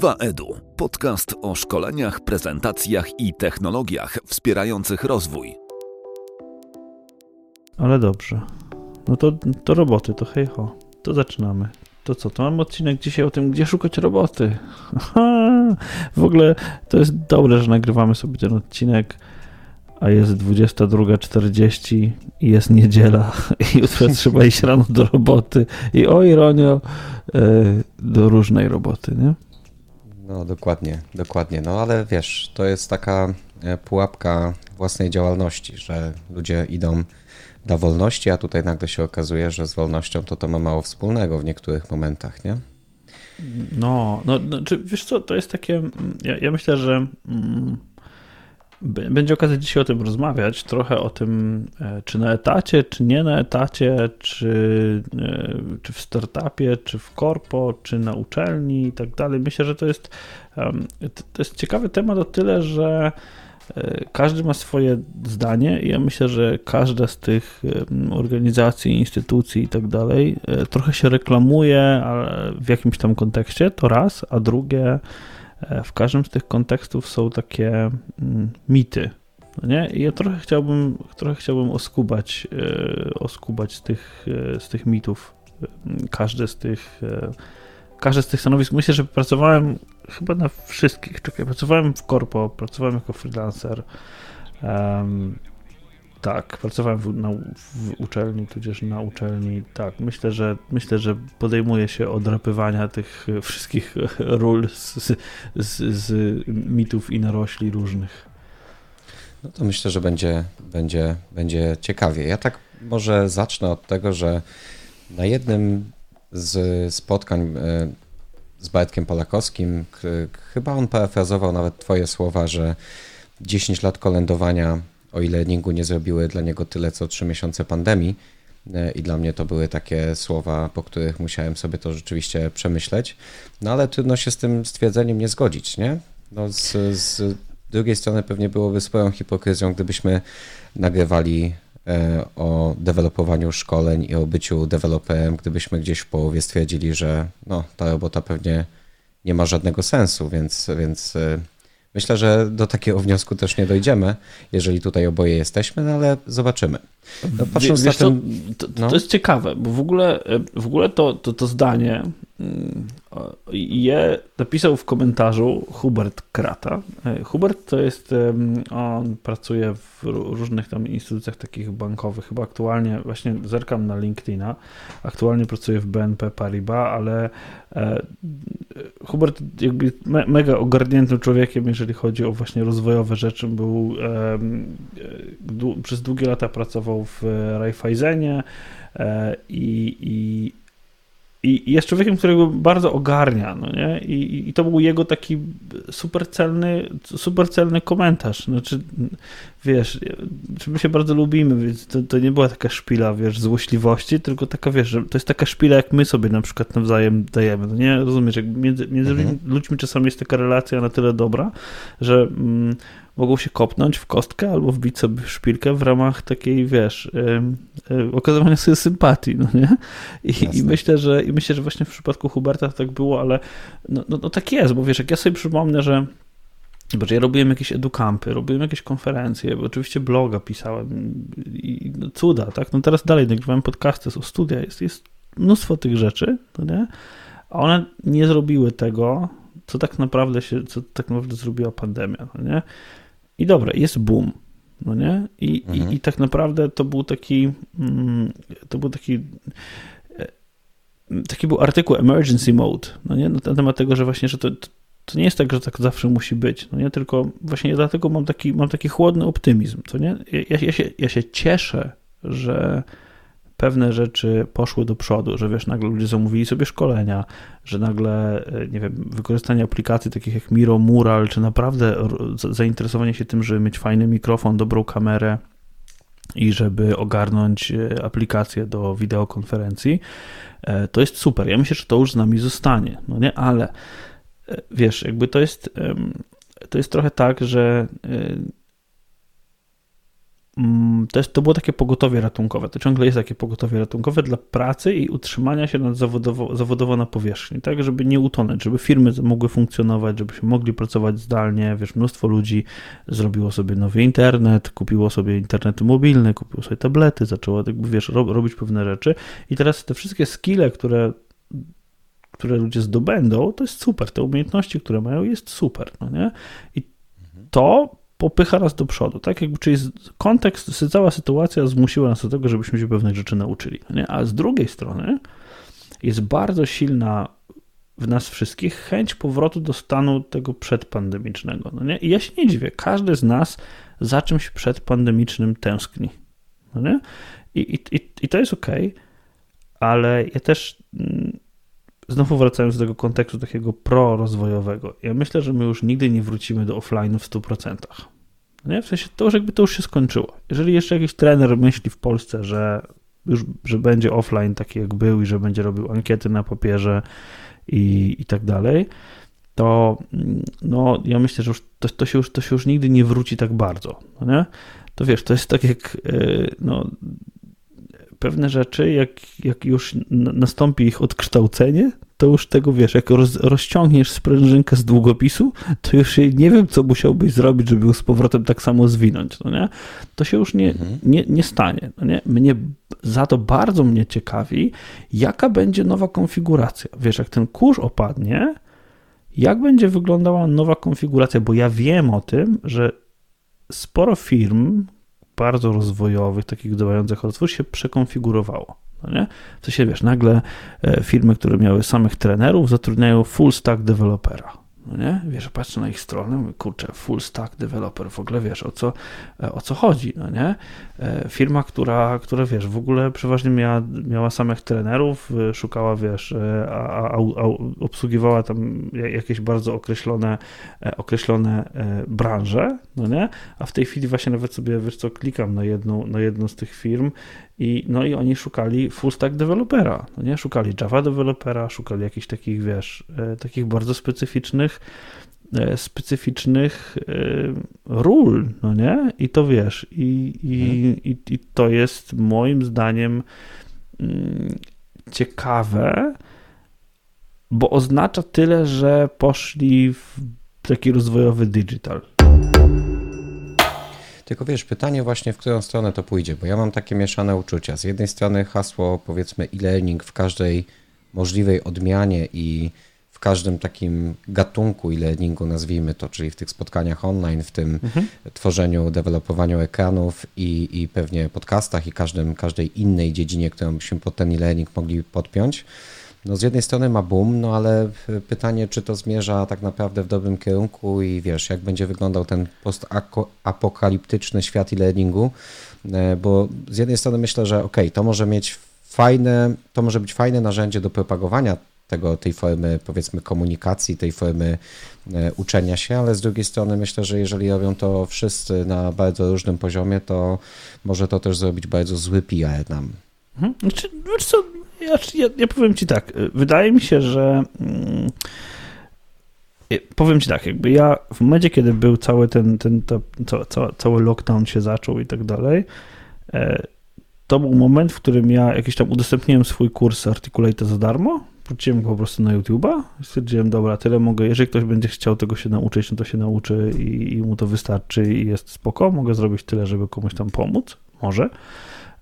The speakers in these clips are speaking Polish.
2EDU. Podcast o szkoleniach, prezentacjach i technologiach wspierających rozwój. Ale dobrze. No to, to roboty, to hej ho. To zaczynamy. To co, to mamy odcinek dzisiaj o tym, gdzie szukać roboty. w ogóle to jest dobre, że nagrywamy sobie ten odcinek, a jest 22.40 i jest niedziela i jutro trzeba iść rano do roboty i o ironio, e, do różnej roboty, nie? No dokładnie, dokładnie. No ale wiesz, to jest taka e, pułapka własnej działalności, że ludzie idą dla wolności, a tutaj nagle się okazuje, że z wolnością to to ma mało wspólnego w niektórych momentach, nie? No, no, no czy wiesz co, to jest takie, ja, ja myślę, że mm, będzie okazja dzisiaj o tym rozmawiać, trochę o tym, e, czy na etacie, czy nie na etacie, czy, e, czy w startupie, czy w korpo, czy na uczelni i tak dalej. Myślę, że to jest, to jest ciekawy temat o tyle, że e, każdy ma swoje zdanie i ja myślę, że każda z tych organizacji, instytucji i tak dalej trochę się reklamuje w jakimś tam kontekście, to raz, a drugie w każdym z tych kontekstów są takie mm, mity. No nie? I ja trochę chciałbym, trochę chciałbym oskubać, e, oskubać z tych, e, z tych mitów. Każde z tych, każde z tych stanowisk. Myślę, że pracowałem chyba na wszystkich. Czekaj, pracowałem w korpo, pracowałem jako freelancer. Tak, pracowałem w, na, w uczelni, tudzież na uczelni. Tak, myślę, że myślę, że podejmuję się odrapywania tych wszystkich ról z, z, z mitów i narośli różnych. No to myślę, że będzie, będzie, będzie ciekawie. Ja tak może zacznę od tego, że na jednym z spotkań e, z Bartkiem Polakowskim, chyba on parafrazował nawet Twoje słowa, że 10 lat kolędowania o ile Ningu nie zrobiły dla niego tyle, co trzy miesiące pandemii. E, I dla mnie to były takie słowa, po których musiałem sobie to rzeczywiście przemyśleć. No ale trudno się z tym stwierdzeniem nie zgodzić, nie? No z, z drugiej strony pewnie byłoby swoją hipokryzją, gdybyśmy nagrywali e, o dewelopowaniu szkoleń i o byciu deweloperem, gdybyśmy gdzieś w połowie stwierdzili, że no, ta robota pewnie nie ma żadnego sensu, więc, więc e, Myślę, że do takiego wniosku też nie dojdziemy, jeżeli tutaj oboje jesteśmy, no ale zobaczymy. No, patrząc Wiesz, na ten, to, to, no. to, jest ciekawe, bo w ogóle, w ogóle to, to, to zdanie je napisał w komentarzu Hubert Krata. E, Hubert to jest, on pracuje w różnych tam instytucjach takich bankowych, chyba aktualnie, właśnie zerkam na LinkedIna, aktualnie pracuje w BNP Paribas, ale e, Hubert jakby mega ogarniętym człowiekiem, jeżeli chodzi o właśnie rozwojowe rzeczy, był przez długie lata pracował w Raiffeisenie e, i, i i jest człowiekiem, którego bardzo ogarnia, no nie? I, I, to był jego taki super celny, super celny komentarz. Znaczy, wiesz, my się bardzo lubimy, więc to, to nie była taka szpila, wiesz, złośliwości, tylko taka, wiesz, że to jest taka szpila, jak my sobie na przykład nawzajem dajemy, no nie? Rozumiesz, jak między, między mhm. ludźmi czasami jest taka relacja na tyle dobra, że mm, mogą się kopnąć w kostkę albo wbić sobie w szpilkę w ramach takiej, wiesz, yy, okazywania sobie sympatii, no nie? I, I, myślę, że i myślę, że właśnie w przypadku Huberta tak było, ale no, no, no tak jest, bo wiesz, jak ja sobie przypomnę, że Zobacz, ja robiłem jakieś edukampy, robiłem jakieś konferencje, oczywiście bloga pisałem i no, cuda, tak? No teraz dalej nagrywałem podcasty, są studia, jest, jest mnóstwo tych rzeczy, no nie? A one nie zrobiły tego, co tak naprawdę się, co tak naprawdę zrobiła pandemia, no nie? I dobra, jest boom, no nie? I, mhm. i, i tak naprawdę to był taki, mm, to był taki e, taki był artykuł emergency mode, no nie? Na temat tego, że właśnie, że to, to nie jest tak, że tak zawsze musi być, no nie? Tylko właśnie dlatego mam taki, mam taki chłodny optymizm, to nie? Ja, ja, się, ja się cieszę, że pewne rzeczy poszły do przodu, że wiesz, nagle ludzie zamówili sobie szkolenia, że nagle, e, nie wiem, wykorzystanie aplikacji takich jak Miro, Mural, czy naprawdę zainteresowanie się tym, żeby mieć fajny mikrofon, dobrą kamerę i żeby ogarnąć e, aplikację do wideokonferencji, e, to jest super. Ja myślę, że to już z nami zostanie, no nie, ale wiesz, jakby to jest, to jest trochę tak, że to, jest, to było takie pogotowie ratunkowe. To ciągle jest takie pogotowie ratunkowe dla pracy i utrzymania się nad zawodowo, zawodowo na powierzchni, tak, żeby nie utonąć, żeby firmy mogły funkcjonować, żebyśmy mogli pracować zdalnie. Wiesz, mnóstwo ludzi zrobiło sobie nowy internet, kupiło sobie internety mobilne, kupiło sobie tablety, zaczęło, jakby, wiesz, robić pewne rzeczy. I teraz te wszystkie skille, które które ludzie zdobędą, to jest super. Te umiejętności, które mają, jest super. No nie? I to popycha nas do przodu, tak? Jakby, czyli kontekst, cała sytuacja zmusiła nas do tego, żebyśmy się pewnych rzeczy nauczyli. No nie? A z drugiej strony jest bardzo silna w nas wszystkich chęć powrotu do stanu tego przedpandemicznego. No nie? I ja się nie dziwię, każdy z nas za czymś przedpandemicznym tęskni. No nie? I, i, i to jest ok, ale ja też mm, znowu wracając do tego kontekstu takiego pro-rozwojowego, ja myślę, że my już nigdy nie wrócimy do offline w 100%. Nie? W sensie to już jakby to już się skończyło. Jeżeli jeszcze jakiś trener myśli w Polsce, że już, że będzie offline taki jak był i że będzie robił ankiety na papierze i, i tak dalej, to no, ja myślę, że już to, to, się już, to się już nigdy nie wróci tak bardzo. No nie? To wiesz, to jest tak jak e, no, pewne rzeczy, jak, jak już nastąpi ich odkształcenie, to już tego wiesz, jak roz, rozciągniesz sprężynkę z długopisu, to już nie wiem, co musiałbyś zrobić, żeby ją z powrotem tak samo zwinąć, no nie? To się już nie, mhm. nie, nie stanie, no nie? Mnie za to bardzo mnie ciekawi, jaka będzie nowa konfiguracja. Wiesz, jak ten kurz opadnie, jak będzie wyglądała nowa konfiguracja, bo ja wiem o tym, że sporo firm, bardzo rozwojowych, takich działających rozwój się przekonfigurowało. No nie? W sensie, wiesz, nagle e, firmy, które miały samych trenerów, zatrudniają full stack dewelopera. No nie? Wiesz, patrzę na ich stronę, mówię, kurczę, full stack developer, w ogóle wiesz, o co, e, o co chodzi, no nie? E, firma, która, która, wiesz, w ogóle przeważnie miała, miała samych trenerów, e, szukała, wiesz, a, a, a obsługiwała tam jakieś bardzo określone, określone branże, no nie? A w tej chwili właśnie nawet sobie, wiesz co, klikam na jedną, na jedną z tych firm i, no i oni szukali full stack dewelopera, no nie? Szukali Java dewelopera, szukali jakichś takich, wiesz, takich bardzo specyficznych E, specyficznych e, ról, no nie? I to wiesz, i, i, mhm. i, i to jest moim zdaniem mm, ciekawe, bo oznacza tyle, że poszli w taki rozwojowy digital. Tylko wiesz, pytanie właśnie, w którą stronę to pójdzie, bo ja mam takie mieszane uczucia. Z jednej strony hasło, powiedzmy, e-learning w każdej możliwej odmianie i w każdym takim gatunku e-learningu, nazwijmy to, czyli w tych spotkaniach online, w tym mhm. tworzeniu, dewelopowaniu ekranów i, i pewnie podcastach i każdym, każdej innej dziedzinie, którą byśmy pod ten e-learning mogli podpiąć. No z jednej strony ma boom, no ale pytanie, czy to zmierza tak naprawdę w dobrym kierunku i wiesz, jak będzie wyglądał ten postapokaliptyczny świat e-learningu, e, bo z jednej strony myślę, że ok, to może mieć fajne, to może być fajne narzędzie do propagowania tego, tej formy, powiedzmy, komunikacji, tej formy e, uczenia się, ale z drugiej strony myślę, że jeżeli robią to wszyscy na bardzo różnym poziomie, to może to też zrobić bardzo zły PR nam. Mhm. Znaczy, co, ja, ja, ja, powiem ci tak, wydaje mi się, że mm, powiem ci tak, jakby ja w momencie, kiedy był cały ten, ten to, cały, cały lockdown się zaczął i tak dalej, e, to był moment, w którym ja jakiś tam udostępniłem swój kurs Articulate za darmo, wróciłem po prostu na YouTube'a stwierdziłem, dobra, tyle mogę, jeżeli ktoś będzie chciał tego się nauczyć, no to się nauczy i, i mu to wystarczy i jest spoko, mogę zrobić tyle, żeby komuś tam pomóc, może.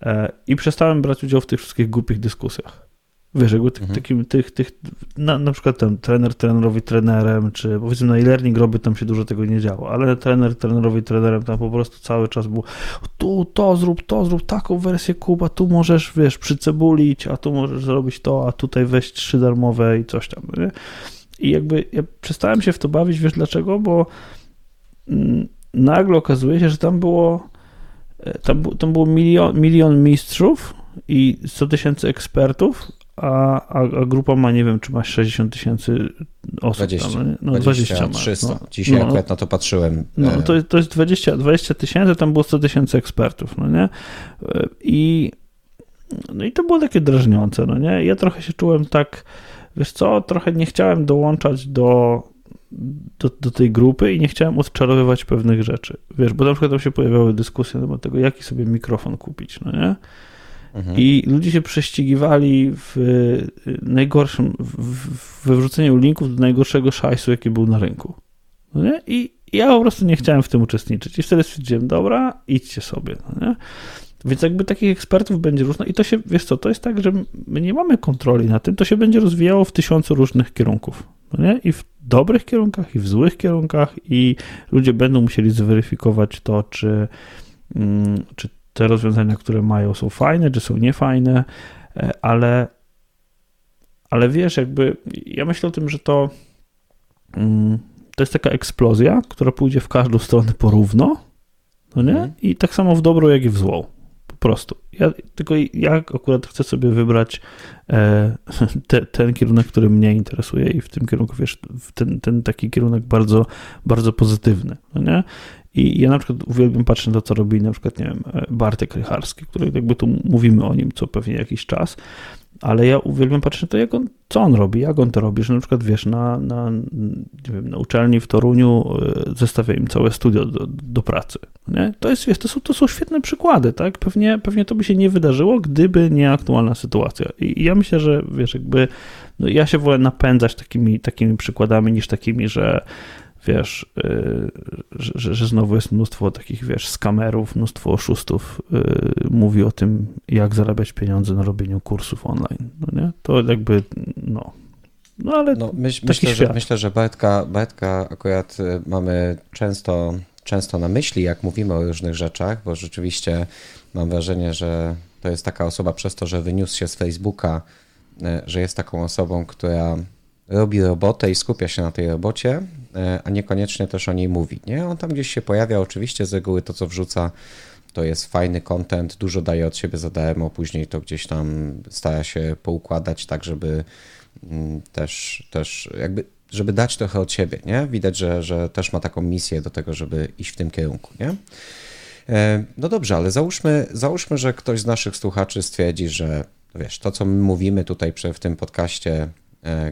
E, I przestałem brać udział w tych wszystkich głupich dyskusjach. Wiesz, jakby tych, mhm. takim, tych, tych na, na przykład ten trener trenerowi trenerem, czy powiedzmy na e-learning robię, tam się dużo tego nie działo, ale trener trenerowi trenerem tam po prostu cały czas był tu to zrób, to zrób, taką wersję kuba, tu możesz, wiesz, przycebulić, a tu możesz zrobić to, a tutaj weź trzy darmowe i coś tam, nie? I jakby ja przestałem się w to bawić, wiesz dlaczego? Bo mm, nagle okazuje się, że tam było e, tam, tam było milion, milion mistrzów i 100 tysięcy ekspertów, a, a, a, grupa ma, nie wiem, czy ma 60 tysięcy osób. 20, tam, no, 20, 20 ma. 300. No, Dzisiaj no, akurat na to patrzyłem. No, e, to, to jest 20, 20 tysięcy, tam było 100 tysięcy ekspertów, no nie? E, I, no i to było takie drażniące, no nie? Ja trochę się czułem tak, wiesz co, trochę nie chciałem dołączać do do, do tej grupy i nie chciałem odczarowywać pewnych rzeczy. Wiesz, bo na przykład tam się pojawiały dyskusje na temat tego, jaki sobie mikrofon kupić, no nie? Mhm. I ludzie się prześcigiwali w najgorszym, w, we wrzuceniu linków do najgorszego szajsu, jaki był na rynku. No nie? I ja po prostu nie chciałem w tym uczestniczyć. I wtedy stwierdziłem, dobra, idźcie sobie. No nie? Więc jakby takich ekspertów będzie różno i to się, wiesz co, to jest tak, że my nie mamy kontroli na tym, to się będzie rozwijało w tysiącu różnych kierunków. No nie? I w dobrych kierunkach, i w złych kierunkach, i ludzie będą musieli zweryfikować to, czy, mm, czy te rozwiązania, które mają, są fajne, czy są niefajne, e, ale, ale wiesz, jakby ja myślę o tym, że to, mm, to jest taka eksplozja, która pójdzie w każdą stronę porówno, no nie? Mhm. I tak samo w dobrą, jak i w złą prostu. Ja, tylko ja akurat chcę sobie wybrać e, te, ten kierunek, który mnie interesuje i w tym kierunku, wiesz, ten, ten taki kierunek bardzo, bardzo pozytywny, no nie? I ja na przykład uwielbiam patrzeć na to, co robi na przykład, nie wiem, Bartek Rycharski, który jakby tu mówimy o nim co pewnie jakiś czas, ale ja uwielbiam patrzeć na to, jak on, co on robi, jak on to robi, że na przykład, wiesz, na, na, nie wiem, na uczelni w Toruniu e, zestawia im całe studio do, do pracy, nie? To jest, wiesz, to są, to są świetne przykłady, tak? Pewnie, pewnie to by się nie wydarzyło, gdyby nie aktualna sytuacja. I, i ja myślę, że, wiesz, jakby, no ja się wolę napędzać takimi, takimi przykładami, niż takimi, że wiesz, yy, że, że, znowu jest mnóstwo takich, wiesz, skamerów, mnóstwo oszustów yy, mówi o tym, jak zarabiać pieniądze na robieniu kursów online, no nie? To jakby, no, no ale no, myśl, myślę, że, myślę, że Bartka, Bartka akurat y, mamy często, często na myśli, jak mówimy o różnych rzeczach, bo rzeczywiście mam wrażenie, że to jest taka osoba przez to, że wyniósł się z Facebooka, y, że jest taką osobą, która robi robotę i skupia się na tej robocie, e, a niekoniecznie też o niej mówi. Nie? On tam gdzieś się pojawia, oczywiście z reguły to, co wrzuca, to jest fajny content, dużo daje od siebie za darmo, później to gdzieś tam stara się poukładać tak, żeby mm, też, też jakby, żeby dać trochę od siebie, nie? Widać, że, że też ma taką misję do tego, żeby iść w tym kierunku, nie? E, no dobrze, ale załóżmy, załóżmy, że ktoś z naszych słuchaczy stwierdzi, że wiesz, to co my mówimy tutaj w tym podcaście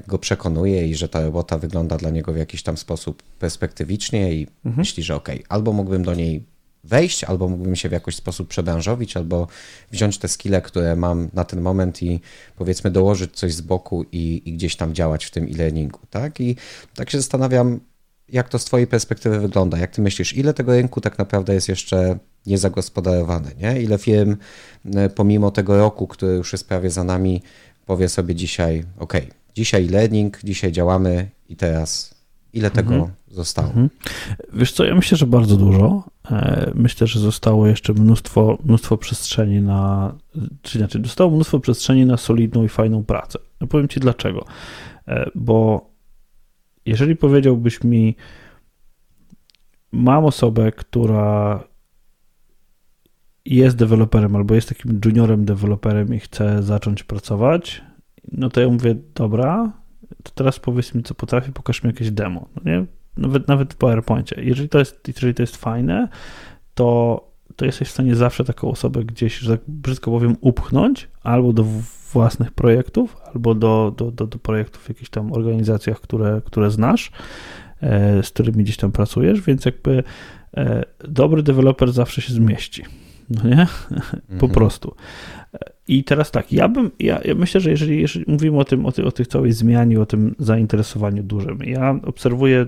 go przekonuje i że ta robota wygląda dla niego w jakiś tam sposób perspektywicznie i mhm. myśli, że ok, albo mógłbym do niej wejść, albo mógłbym się w jakiś sposób przebranżowić, albo wziąć te skille, które mam na ten moment i powiedzmy dołożyć coś z boku i, i gdzieś tam działać w tym e-learningu, tak? I tak się zastanawiam, jak to z twojej perspektywy wygląda, jak ty myślisz, ile tego rynku tak naprawdę jest jeszcze niezagospodarowane, nie? Ile firm e, pomimo tego roku, który już jest prawie za nami, powie sobie dzisiaj, ok, dzisiaj learning, dzisiaj działamy i teraz ile tego mhm. zostało? Mhm. Wiesz co, ja myślę, że bardzo dużo. E, myślę, że zostało jeszcze mnóstwo, mnóstwo przestrzeni na, czy znaczy zostało mnóstwo przestrzeni na solidną i fajną pracę. No powiem Ci dlaczego. E, bo jeżeli powiedziałbyś mi, mam osobę, która jest deweloperem albo jest takim juniorem deweloperem i chce zacząć pracować, no to ja mówię, dobra, to teraz powiedz mi, co potrafi, pokaż mi jakieś demo, no nie? Nawet, nawet w PowerPoincie. Jeżeli to jest, jeżeli to jest fajne, to, to jesteś w stanie zawsze taką osobę gdzieś, że tak brzydko powiem, upchnąć albo do własnych projektów, albo do, do, do, do projektów w jakichś tam organizacjach, które, które znasz, e, z którymi gdzieś tam pracujesz, więc jakby e, dobry deweloper zawsze się zmieści. No nie? Po mhm. prostu. I teraz tak, ja bym, ja, ja myślę, że jeżeli, jeżeli mówimy o tym, o, ty, o tych całej zmianie, o tym zainteresowaniu dużym, ja obserwuję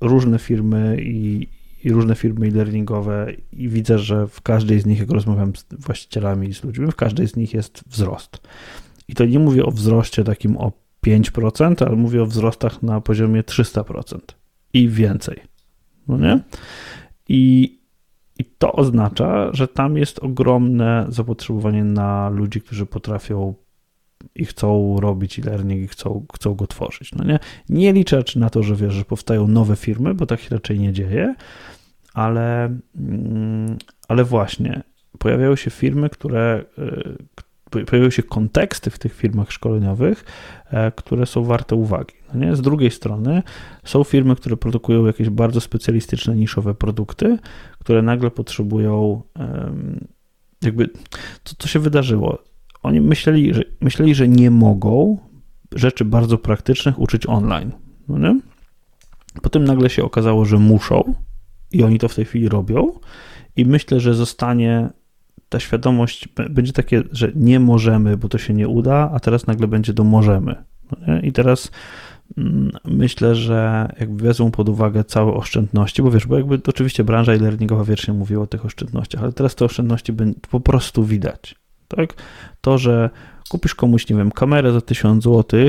różne firmy i, i różne firmy e-learningowe i widzę, że w każdej z nich, jak rozmawiam z właścicielami i z ludźmi, w każdej z nich jest wzrost. I to nie mówię o wzroście takim o 5%, ale mówię o wzrostach na poziomie 300% i więcej. No nie? I i to oznacza, że tam jest ogromne zapotrzebowanie na ludzi, którzy potrafią i chcą robić e-learning i chcą, chcą go tworzyć. No nie? nie liczę na to, że wiesz, że powstają nowe firmy, bo tak się raczej nie dzieje, ale, mm, ale właśnie pojawiają się firmy, które, y, pojawiają się konteksty w tych firmach szkoleniowych, e, które są warte uwagi. No nie? Z drugiej strony są firmy, które produkują jakieś bardzo specjalistyczne, niszowe produkty, które nagle potrzebują jakby, co, co się wydarzyło? Oni myśleli że, myśleli, że nie mogą rzeczy bardzo praktycznych uczyć online. No nie? Potem nagle się okazało, że muszą i oni to w tej chwili robią i myślę, że zostanie ta świadomość, będzie takie, że nie możemy, bo to się nie uda, a teraz nagle będzie do możemy. No I teraz myślę, że jakby wezmą pod uwagę całe oszczędności, bo wiesz, bo jakby oczywiście branża e-learningowa wiecznie mówiła o tych oszczędnościach, ale teraz te oszczędności po prostu widać, tak? To, że kupisz komuś, nie wiem, kamerę za 1000 zł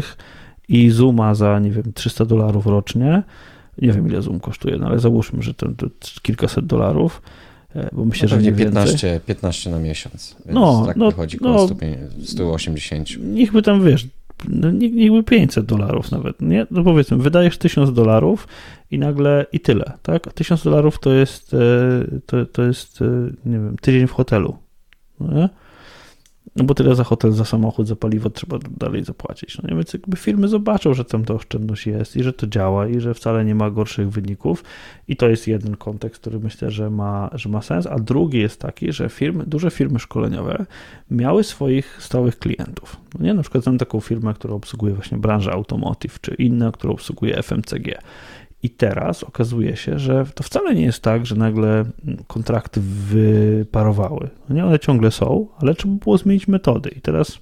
i Zooma za, nie wiem, 300 dolarów rocznie, nie wiem ile Zoom kosztuje, no ale załóżmy, że to, to kilkaset dolarów, e, bo myślę, no że nie 15, 15 na miesiąc. Więc no, tak no, wychodzi no, 180. Niech by tam wiesz, no, niech, niechby 500 dolarów nawet, nie? No powiedzmy, wydajesz 1000 dolarów i nagle i tyle, tak? 1000 dolarów to jest, e, to, to jest, e, nie wiem, tydzień w hotelu, no nie? No bo tyle za hotel, za samochód, za paliwo trzeba dalej zapłacić. No? Więc jakby firmy zobaczą, że tam ta oszczędność jest i że to działa i że wcale nie ma gorszych wyników. I to jest jeden kontekst, który myślę, że ma, że ma sens. A drugi jest taki, że firmy, duże firmy szkoleniowe miały swoich stałych klientów. No nie? Na przykład znam taką firmę, która obsługuje właśnie branżę automotive, czy inna, która obsługuje FMCG. I teraz okazuje się, że to wcale nie jest tak, że nagle kontrakty wyparowały. No nie, one ciągle są, ale trzeba było zmienić metody. I teraz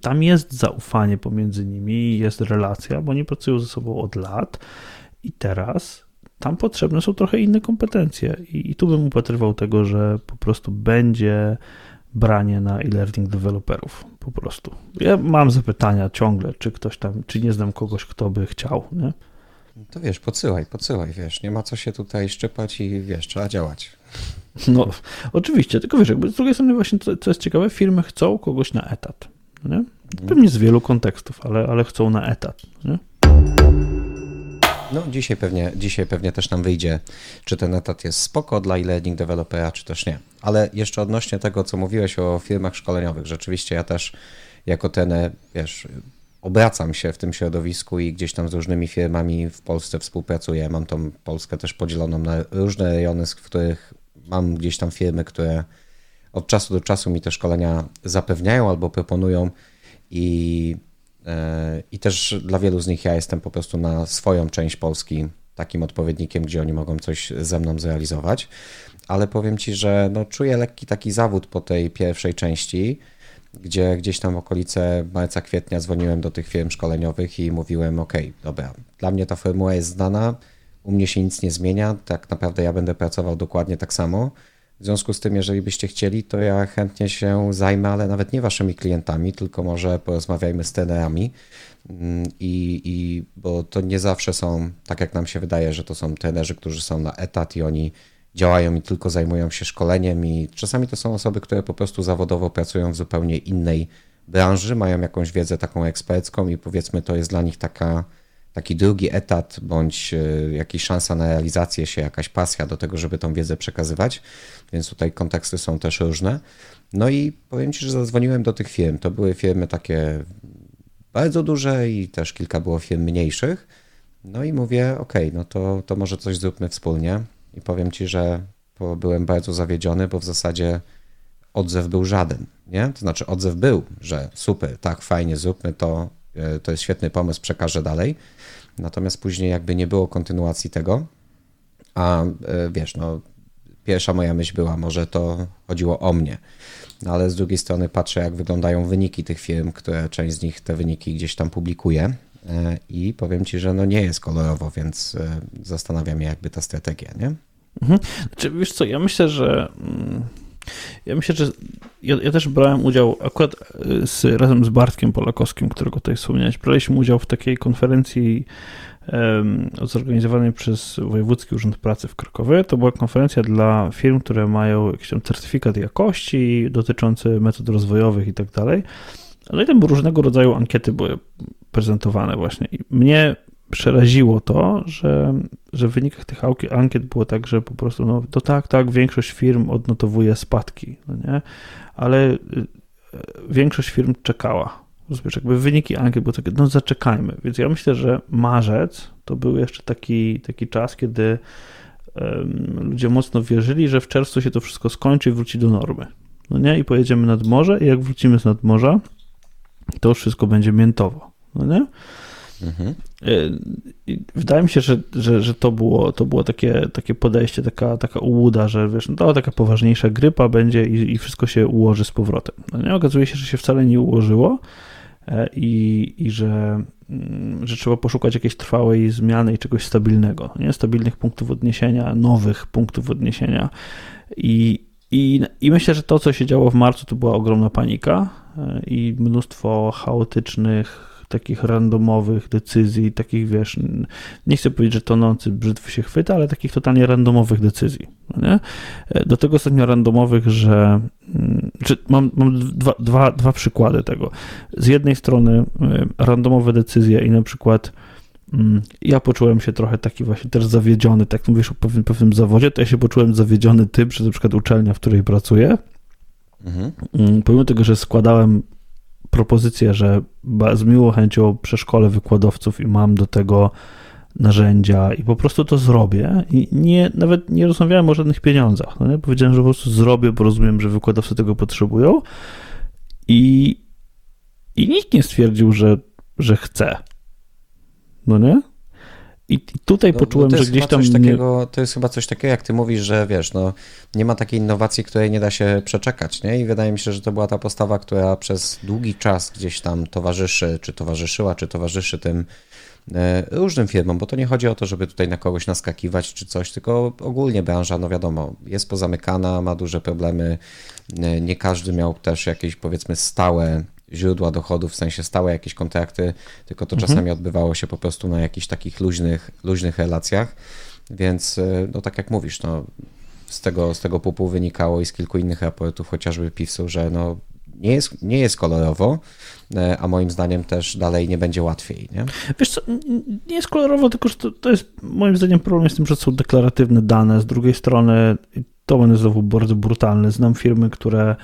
tam jest zaufanie pomiędzy nimi, jest relacja, bo oni pracują ze sobą od lat i teraz tam potrzebne są trochę inne kompetencje. I, i tu bym upatrywał tego, że po prostu będzie branie na e-learning deweloperów. Po prostu. Ja mam zapytania ciągle, czy ktoś tam, czy nie znam kogoś, kto by chciał, nie? To wiesz, podsyłaj, podsyłaj, wiesz, nie ma co się tutaj szczepać i wiesz, trzeba działać. No, oczywiście, tylko wiesz, jakby z drugiej strony właśnie, co, co jest ciekawe, firmy chcą kogoś na etat, no nie? Pewnie z wielu kontekstów, ale, ale chcą na etat, nie? No, dzisiaj pewnie, dzisiaj pewnie też nam wyjdzie, czy ten etat jest spoko dla e-learning dewelopera, czy też nie. Ale jeszcze odnośnie tego, co mówiłeś o firmach szkoleniowych, rzeczywiście ja też jako ten, wiesz, obracam się w tym środowisku i gdzieś tam z różnymi firmami w Polsce współpracuję. Mam tą Polskę też podzieloną na różne rejony, w których mam gdzieś tam firmy, które od czasu do czasu mi te szkolenia zapewniają albo proponują i, e, i też dla wielu z nich ja jestem po prostu na swoją część Polski takim odpowiednikiem, gdzie oni mogą coś ze mną zrealizować. Ale powiem Ci, że no, czuję lekki taki zawód po tej pierwszej części, gdzie gdzieś tam w okolice marca, kwietnia dzwoniłem do tych firm szkoleniowych i mówiłem, ok, dobra, dla mnie ta formuła jest znana, u mnie się nic nie zmienia, tak naprawdę ja będę pracował dokładnie tak samo. W związku z tym, jeżeli byście chcieli, to ja chętnie się zajmę, ale nawet nie waszymi klientami, tylko może porozmawiajmy z trenerami. Mm, I, I bo to nie zawsze są, tak jak nam się wydaje, że to są trenerzy, którzy są na etat i oni działają i tylko zajmują się szkoleniem, i czasami to są osoby, które po prostu zawodowo pracują w zupełnie innej branży, mają jakąś wiedzę taką ekspercką i powiedzmy to jest dla nich taka, taki drugi etat, bądź e, jakaś szansa na realizację się, jakaś pasja do tego, żeby tą wiedzę przekazywać, więc tutaj konteksty są też różne. No i powiem Ci, że zadzwoniłem do tych firm. To były firmy takie bardzo duże i też kilka było firm mniejszych. No i mówię, ok, no to, to może coś zróbmy wspólnie. I powiem ci, że byłem bardzo zawiedziony, bo w zasadzie odzew był żaden. Nie? To znaczy, odzew był, że super, tak, fajnie, zróbmy to, e, to jest świetny pomysł, przekażę dalej. Natomiast później, jakby nie było kontynuacji tego, a e, wiesz, no, pierwsza moja myśl była, może to chodziło o mnie. No ale z drugiej strony patrzę, jak wyglądają wyniki tych firm, które część z nich te wyniki gdzieś tam publikuje i powiem ci, że no nie jest kolorowo, więc zastanawiam się, jakby ta strategia, nie? Mhm. Znaczy, wiesz co, ja myślę, że mm, ja myślę, że ja, ja, też brałem udział akurat y, z, razem z Bartkiem Polakowskim, którego tutaj wspomniałeś, braliśmy udział w takiej konferencji um, zorganizowanej przez Wojewódzki Urząd Pracy w Krakowie. To była konferencja dla firm, które mają jakiś tam certyfikat jakości dotyczący metod rozwojowych i tak dalej. Ale tam różnego rodzaju ankiety były prezentowane właśnie. I mnie przeraziło to, że, że w wynikach tych ankiet było tak, że po prostu, no to tak, tak, większość firm odnotowuje spadki, no nie? ale y, większość firm czekała. Rozumiesz, jakby wyniki ankiet były takie, no zaczekajmy. Więc ja myślę, że marzec to był jeszcze taki, taki czas, kiedy ludzie mocno wierzyli, że w czerwcu się to wszystko skończy i wróci do normy. No nie? I pojedziemy nad morze i jak wrócimy z nadmorza, to już wszystko będzie miętowo. No nie? Mhm. Wydaje mi się, że, że, że to było, to było takie, takie podejście, taka, taka ułuda, że wiesz, no taka poważniejsza grypa będzie i, i wszystko się ułoży z powrotem. No nie? Okazuje się, że się wcale nie ułożyło i, i że, mm, że trzeba poszukać jakiejś trwałej zmiany i czegoś stabilnego, nie? stabilnych punktów odniesienia, nowych punktów odniesienia. I, i, I myślę, że to, co się działo w marcu, to była ogromna panika i mnóstwo chaotycznych takich randomowych decyzji, takich wiesz, nie chcę powiedzieć, że tonący brzytwy się chwyta, ale takich totalnie randomowych decyzji. No nie? Do tego ostatnio randomowych, że, że mam, mam dwa, dwa, dwa przykłady tego. Z jednej strony y, randomowe decyzje i na przykład mm, ja poczułem się trochę taki właśnie też zawiedziony, tak mówisz o pewnym, pewnym zawodzie, to ja się poczułem zawiedziony tym, że na przykład uczelnia, w której pracuję, mhm. Mm, pomimo tego, że składałem propozycję, że z miłą chęcią przeszkolę wykładowców i mam do tego narzędzia i po prostu to zrobię i nie, nawet nie rozmawiałem o żadnych pieniądzach. No nie? Powiedziałem, że po prostu zrobię, bo rozumiem, że wykładowcy tego potrzebują i, i nikt nie stwierdził, że, że chce. No nie? I tutaj no, poczułem, że gdzieś tam. Takiego, to jest chyba coś takiego, jak ty mówisz, że wiesz, no, nie ma takiej innowacji, której nie da się przeczekać, nie? I wydaje mi się, że to była ta postawa, która przez długi czas gdzieś tam towarzyszy, czy towarzyszyła, czy towarzyszy tym e, różnym firmom, bo to nie chodzi o to, żeby tutaj na kogoś naskakiwać czy coś, tylko ogólnie branża, no wiadomo, jest pozamykana, ma duże problemy. E, nie każdy miał też jakieś powiedzmy stałe źródła dochodów, w sensie stałe jakieś kontrakty, tylko to mhm. czasami odbywało się po prostu na jakichś takich luźnych, luźnych relacjach. Więc, e, no tak jak mówisz, no, z tego, z tego pupu wynikało i z kilku innych raportów, chociażby PIFS-u, że no, nie, jest, nie jest kolorowo, e, a moim zdaniem też dalej nie będzie łatwiej. Nie? Wiesz co, nie jest kolorowo, tylko że to, to jest moim zdaniem problem jest tym, że są deklaratywne dane. Z drugiej strony to będzie znowu bardzo brutalne. Znam firmy, które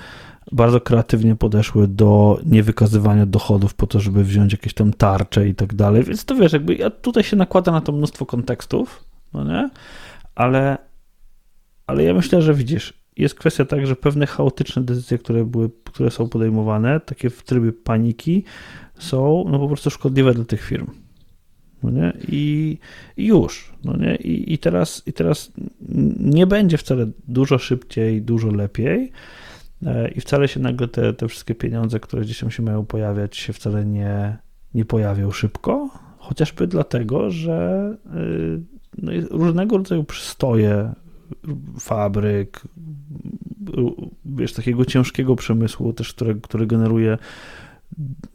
bardzo kreatywnie podeszły do niewykazywania dochodów po to, żeby wziąć jakieś tam tarcze i tak dalej. Więc to wiesz, jakby ja tutaj się nakłada na to mnóstwo kontekstów, no nie? Ale, ale ja myślę, że widzisz, jest kwestia tak, że pewne chaotyczne decyzje, które, były, które są podejmowane, takie w trybie paniki, są no po prostu szkodliwe dla tych firm. No nie? I, I, już. No nie? I, i, teraz, I teraz nie będzie wcale dużo szybciej, dużo lepiej. E, i wcale się nagle te, te wszystkie pieniądze, które gdzieś tam się mają pojawiać, się wcale nie, nie pojawią szybko, chociażby dlatego, że y, no, różnego rodzaju przystoje fabryk, wiesz, takiego ciężkiego przemysłu też, który, który generuje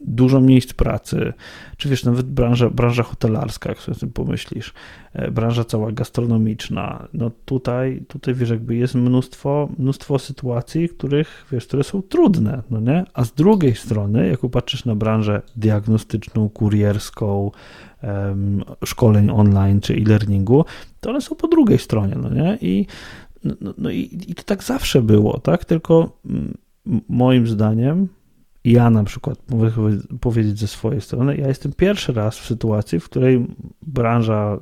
dużo miejsc pracy, czy wiesz, nawet branża, branża hotelarska, jak sobie o tym pomyślisz, e, branża cała gastronomiczna, no tutaj, tutaj wiesz, jakby jest mnóstwo, mnóstwo sytuacji, których, wiesz, które są trudne, no nie? A z drugiej strony, jak popatrzysz na branżę diagnostyczną, kurierską, szkoleń online czy e-learningu, to one są po drugiej stronie, no nie? I, no, no, no i, i to tak zawsze było, tak? Tylko moim zdaniem ja na przykład mogę powiedzieć ze swojej strony, ja jestem pierwszy raz w sytuacji, w której branża,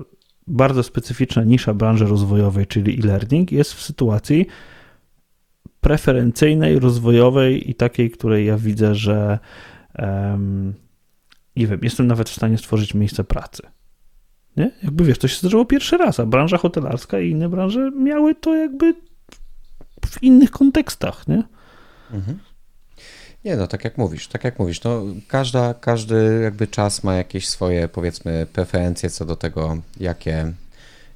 bardzo specyficzna nisza branży rozwojowej, czyli e-learning, jest w sytuacji preferencyjnej, rozwojowej i takiej, której ja widzę, że um, nie wiem, jestem nawet w stanie stworzyć miejsce pracy. Nie? Jakby wiesz, to się zdarzyło pierwszy raz, a branża hotelarska i inne branże miały to jakby w innych kontekstach, nie? Mhm. Nie, no tak jak mówisz, tak jak mówisz, no każda, każdy jakby czas ma jakieś swoje powiedzmy preferencje co do tego, jakie,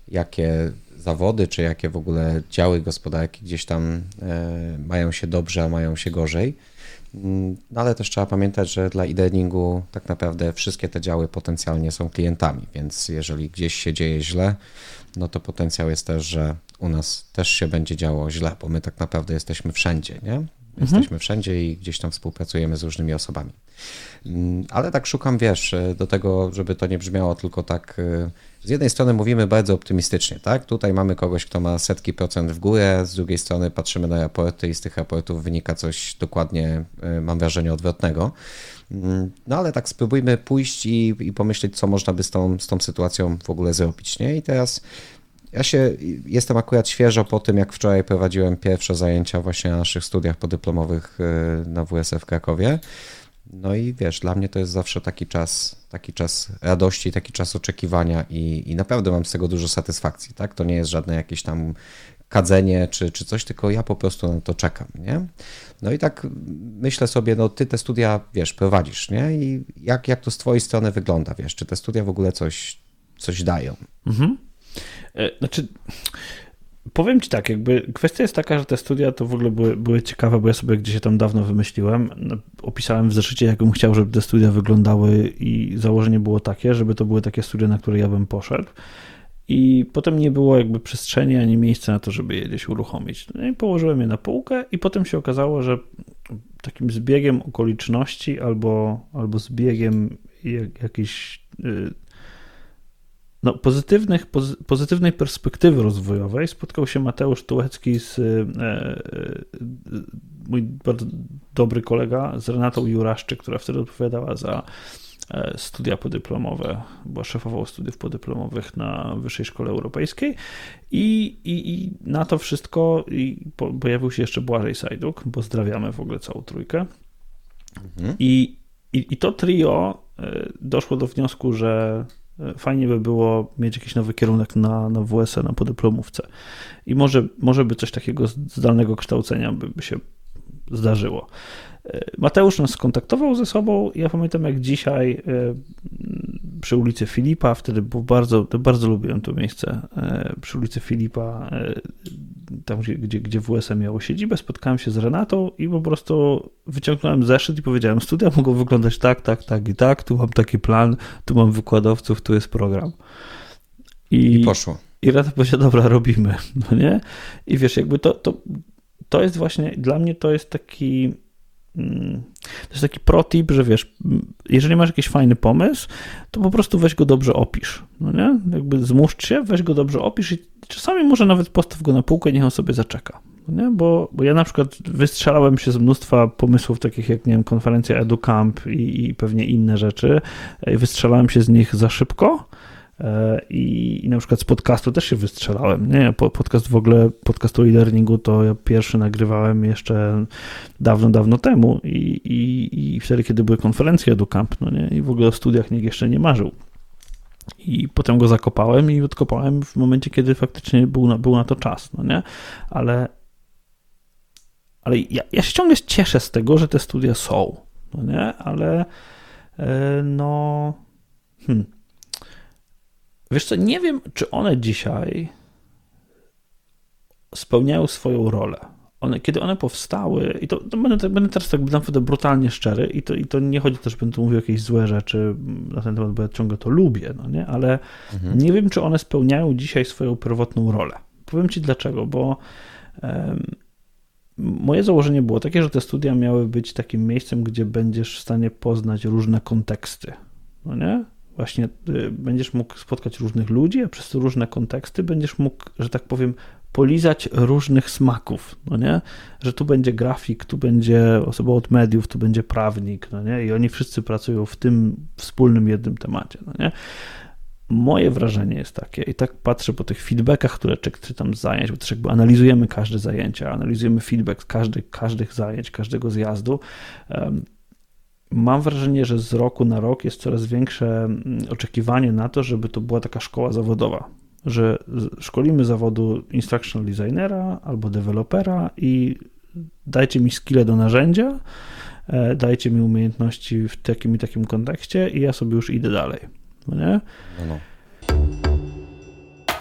jakie zawody, czy jakie w ogóle działy gospodarki gdzieś tam e, mają się dobrze, a mają się gorzej. Mm, no ale też trzeba pamiętać, że dla e-learningu tak naprawdę wszystkie te działy potencjalnie są klientami, więc jeżeli gdzieś się dzieje źle, no to potencjał jest też, że u nas też się będzie działo źle, bo my tak naprawdę jesteśmy wszędzie, nie? Mhm. Jesteśmy wszędzie i gdzieś tam współpracujemy z różnymi osobami. Mm, ale tak szukam, wiesz, e, do tego, żeby to nie brzmiało tylko tak. E, z jednej strony mówimy bardzo optymistycznie, tak? Tutaj mamy kogoś, kto ma setki procent w górę, z drugiej strony patrzymy na raporty i z tych raportów wynika coś dokładnie, e, mam wrażenie, odwrotnego. Mm, no ale tak spróbujmy pójść i, i pomyśleć, co można by z tą, z tą sytuacją w ogóle zrobić, nie? I teraz ja się jestem akurat świeżo po tym, jak wczoraj prowadziłem pierwsze zajęcia właśnie na naszych studiach podyplomowych y, na WSF w Krakowie. No i wiesz, dla mnie to jest zawsze taki czas, taki czas radości, taki czas oczekiwania i, i naprawdę mam z tego dużo satysfakcji, tak? To nie jest żadne jakieś tam kadzenie czy, czy coś, tylko ja po prostu na to czekam, nie? No i tak myślę sobie, no ty te studia, wiesz, prowadzisz, nie? I jak, jak to z twojej strony wygląda, wiesz, czy te studia w ogóle coś, coś dają? Mhm. E, znaczy, powiem ci tak, jakby kwestia jest taka, że te studia to w ogóle były, były ciekawe, bo ja sobie gdzieś tam dawno wymyśliłem. No, opisałem w zeszycie, jak bym chciał, żeby te studia wyglądały i założenie było takie, żeby to były takie studia, na które ja bym poszedł. I potem nie było jakby przestrzeni ani miejsca na to, żeby je gdzieś uruchomić. No i położyłem je na półkę i potem się okazało, że takim zbiegiem okoliczności albo, albo zbiegiem jak, jakiejś y, no, pozytywnych, pozytywnej perspektywy rozwojowej spotkał się Mateusz Tułecki z e, e, mój bardzo dobry kolega z Renatą Juraszczyk, która wtedy odpowiadała za e, studia podyplomowe, była szefową studiów podyplomowych na Wyższej Szkole Europejskiej i, i, i na to wszystko i po, pojawił się jeszcze Błażej Sajduk, pozdrawiamy w ogóle całą trójkę mhm. I, i, i to trio doszło do wniosku, że fajnie by było mieć jakiś nowy kierunek na, na WSE, na podyplomówce. I może, może by coś takiego zdalnego kształcenia by, by się zdarzyło. Mateusz nas skontaktował ze sobą. Ja pamiętam jak dzisiaj e, przy ulicy Filipa, wtedy był bardzo, bardzo lubiłem to miejsce, e, przy ulicy Filipa, e, tam gdzie, gdzie WSM miało siedzibę, spotkałem się z Renatą i po prostu wyciągnąłem zeszyt i powiedziałem, studia mogą wyglądać tak, tak, tak i tak, tu mam taki plan, tu mam wykładowców, tu jest program. I, I poszło. I Renata powiedziała, dobra, robimy, no nie? I wiesz, jakby to, to, to jest właśnie, dla mnie to jest taki to jest taki protip, że wiesz, jeżeli masz jakiś fajny pomysł, to po prostu weź go dobrze opisz. No nie? Jakby zmuszcz się, weź go dobrze opisz i czasami może nawet postaw go na półkę i niech on sobie zaczeka. No nie? Bo, bo ja na przykład wystrzelałem się z mnóstwa pomysłów takich jak, nie wiem, konferencja EduCamp i, i pewnie inne rzeczy. Wystrzelałem się z nich za szybko E, I, I, na przykład z podcastu też się wystrzelałem. Nie, podcast w ogóle, podcast o e-learningu to ja pierwszy nagrywałem jeszcze dawno, dawno temu i, i, i wtedy, kiedy były konferencje EduCamp, no nie, i w ogóle o studiach nikt jeszcze nie marzył. I potem go zakopałem i odkopałem w momencie, kiedy faktycznie był na, był na to czas, no nie? Ale, ale ja, ja się ciągle cieszę z tego, że te studia są, no nie? Ale e, no... Hmm Wiesz co, nie wiem, czy one dzisiaj spełniają swoją rolę. One, kiedy one powstały, i to, to będę, będę, teraz tak naprawdę brutalnie szczery, i to, i to nie chodzi o to, że będę mówił jakieś złe rzeczy na ten temat, bo ja ciągle to lubię, no nie? ale mhm. nie wiem, czy one spełniają dzisiaj swoją pierwotną rolę. Powiem ci dlaczego, bo um, moje założenie było takie, że te studia miały być takim miejscem, gdzie będziesz w stanie poznać różne konteksty. No nie? Właśnie y, będziesz mógł spotkać różnych ludzi, a przez różne konteksty będziesz mógł, że tak powiem, polizać różnych smaków, no nie? Że tu będzie grafik, tu będzie osoba od mediów, tu będzie prawnik, no nie? I oni wszyscy pracują w tym wspólnym jednym temacie, no nie? Moje wrażenie jest takie, i tak patrzę po tych feedbackach, które czytam z zajęć, bo też jakby analizujemy każde zajęcia, analizujemy feedback każdy, każdych zajęć, każdego zjazdu mam wrażenie, że z roku na rok jest coraz większe mm, oczekiwanie na to, żeby to była taka szkoła zawodowa, że szkolimy zawodu instructional designera albo dewelopera i dajcie mi skille do narzędzia, e, dajcie mi umiejętności w takim i takim kontekście i ja sobie już idę dalej. No nie? No, no.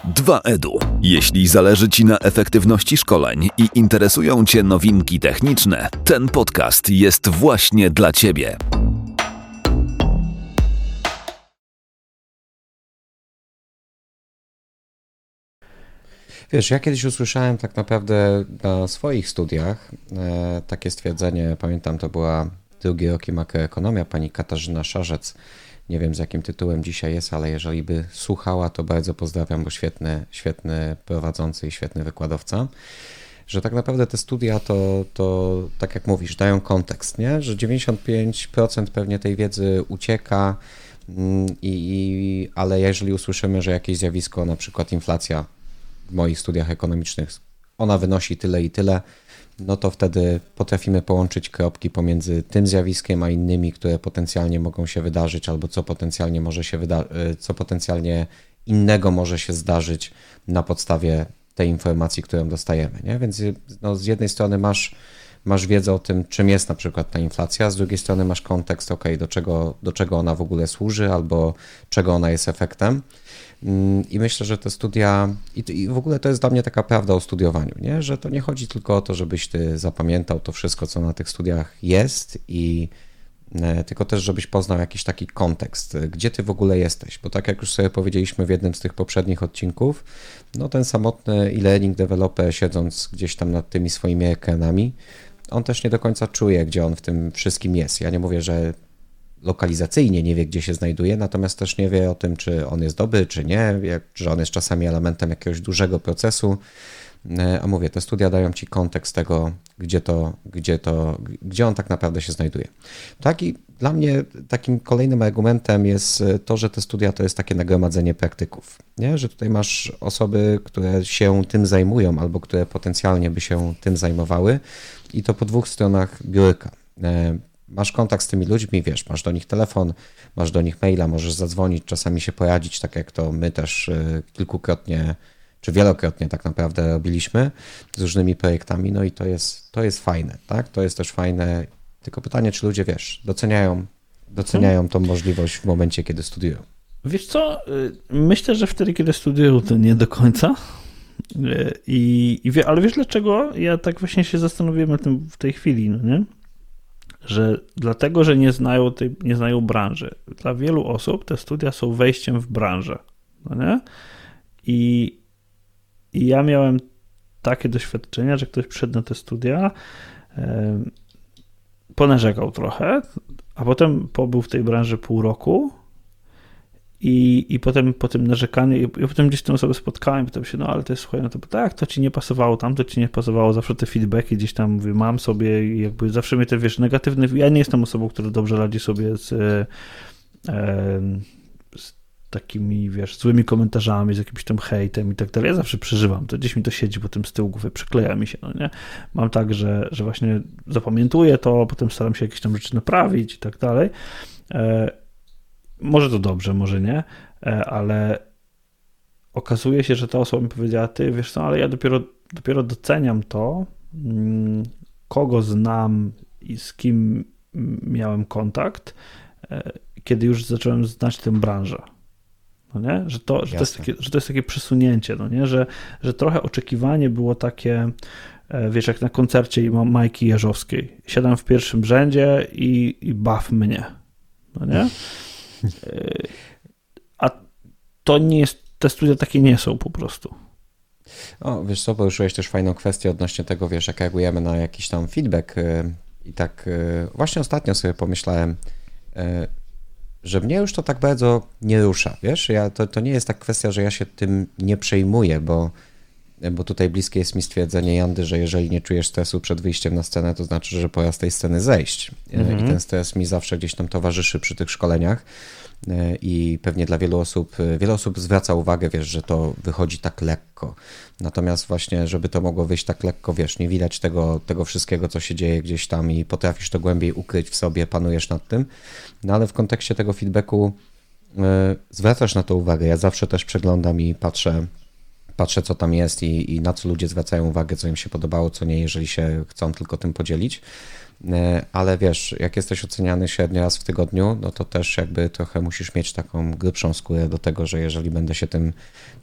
2EDU. Jeśli zależy Ci na efektywności szkoleń i interesują Cię nowinki techniczne, ten podcast jest właśnie dla Ciebie. Wiesz, ja kiedyś usłyszałem tak naprawdę na swoich studiach e, takie stwierdzenie, pamiętam to była drugi rok makroekonomia, pani Katarzyna Szarzec nie wiem z jakim tytułem dzisiaj jest, ale jeżeli by słuchała, to bardzo pozdrawiam, bo świetny, świetny prowadzący i świetny wykładowca. Że tak naprawdę te studia to, to tak jak mówisz, dają kontekst, nie? że 95% pewnie tej wiedzy ucieka, mm, i, i, ale jeżeli usłyszymy, że jakieś zjawisko, na przykład inflacja w moich studiach ekonomicznych, ona wynosi tyle i tyle, no to wtedy potrafimy połączyć kropki pomiędzy tym zjawiskiem a innymi, które potencjalnie mogą się wydarzyć, albo co potencjalnie może się wyda- e, co potencjalnie innego może się zdarzyć na podstawie tej informacji, którą dostajemy. Nie? Więc no, z jednej strony masz, masz wiedzę o tym, czym jest na przykład ta inflacja, z drugiej strony masz kontekst, ok, do czego, do czego ona w ogóle służy, albo czego ona jest efektem. Mm, I myślę, że te studia, i, w ogóle to jest dla mnie taka prawda o studiowaniu, nie? że to nie chodzi tylko o to, żebyś ty zapamiętał to wszystko, co na tych studiach jest i e, tylko też, żebyś poznał jakiś taki kontekst, gdzie ty w ogóle jesteś, bo tak jak już sobie powiedzieliśmy w jednym z tych poprzednich odcinków, no ten samotny e-learning developer siedząc gdzieś tam nad tymi swoimi ekranami, on też nie do końca czuje, gdzie on w tym wszystkim jest. Ja nie mówię, że lokalizacyjnie nie wie, gdzie się znajduje, natomiast też nie wie o tym, czy on jest dobry, czy nie, czy on jest czasami elementem jakiegoś dużego procesu. E, a mówię, te studia dają ci kontekst tego, gdzie to, gdzie to, gdzie on tak naprawdę się znajduje. Tak i dla mnie takim kolejnym argumentem jest to, że te studia to jest takie nagromadzenie praktyków. Nie? Że tutaj masz osoby, które się tym zajmują albo które potencjalnie by się tym zajmowały i to po dwóch stronach biurka. Masz kontakt z tymi ludźmi, wiesz, masz do nich telefon, masz do nich maila, możesz zadzwonić, czasami się poradzić, tak jak to my też y, kilkukrotnie czy wielokrotnie tak naprawdę robiliśmy z różnymi projektami, no i to jest, to jest fajne, tak? To jest też fajne, tylko pytanie, czy ludzie, wiesz, doceniają, doceniają tą możliwość w momencie, kiedy studiują. Wiesz co, y, myślę, że wtedy, kiedy studiują, to nie do końca. Y, I, i wie, ale wiesz dlaczego? Ja tak właśnie się zastanowiłem na tym w tej chwili, no nie? Że dlatego, że nie znają, tej, nie znają branży, dla wielu osób te studia są wejściem w branżę. No nie? I, I ja miałem takie doświadczenia, że ktoś przyszedł na te studia, e, ponarzekał trochę, a potem pobył w tej branży pół roku i, I potem po tym narzekaniu, i, i potem gdzieś tę osobę spotkałem, pytam się, no ale to jest słuchaj, no to tak, to ci nie pasowało, tam to ci nie pasowało, zawsze te feedbacki gdzieś tam mówię, mam sobie jakby zawsze mnie te, wiesz, negatywne, ja nie jestem osobą, która dobrze radzi sobie z, e, z takimi, wiesz, złymi komentarzami, z jakimś tam hejtem i tak dalej. Ja zawsze przeżywam, to gdzieś mi to siedzi potem z tyłu głowy, przykleja mi się, no nie? Mam tak, że, że właśnie zapamiętuję to, potem staram się jakieś tam rzeczy naprawić i tak dalej. E, może to dobrze, może nie, e, ale okazuje się, że ta osoba mi powiedziała, ty wiesz co, ale ja dopiero, dopiero doceniam to, mm, kogo znam i z kim miałem kontakt, e, kiedy już zacząłem znać tę branżę. No nie? Że, to, że, to jest takie, że to jest takie przesunięcie, no nie? Że, że trochę oczekiwanie było takie, e, wiesz, jak na koncercie Majki Jeżowskiej. Siadam w pierwszym rzędzie i, i baw mnie. No nie? A to nie jest, te studia takie nie są po prostu. O, wiesz co, poruszyłeś też fajną kwestię odnośnie tego, wiesz, jak reagujemy na jakiś tam feedback y, i tak y, właśnie ostatnio sobie pomyślałem, y, że mnie już to tak bardzo nie rusza, wiesz, ja, to, to nie jest tak kwestia, że ja się tym nie przejmuję, bo, bo tutaj bliskie jest mi stwierdzenie Jandy, że jeżeli nie czujesz stresu przed wyjściem na scenę, to znaczy, że pora z tej sceny zejść mhm. i ten stres mi zawsze gdzieś tam towarzyszy przy tych szkoleniach, E, i pewnie dla wielu osób, e, wiele osób zwraca uwagę, wiesz, że to wychodzi tak lekko. Natomiast właśnie, żeby to mogło wyjść tak lekko, wiesz, nie widać tego, tego wszystkiego, co się dzieje gdzieś tam i potrafisz to głębiej ukryć w sobie, panujesz nad tym. No ale w kontekście tego feedbacku yy, zwracasz na to uwagę. Ja zawsze też przeglądam i patrzę, patrzę co tam jest i, i na co ludzie zwracają uwagę, co im się podobało, co nie, jeżeli się chcą tylko tym podzielić. E, ale wiesz, jak jesteś oceniany średnio raz w tygodniu, no to też jakby trochę musisz mieć taką grubszą skórę do tego, że jeżeli będę się tym,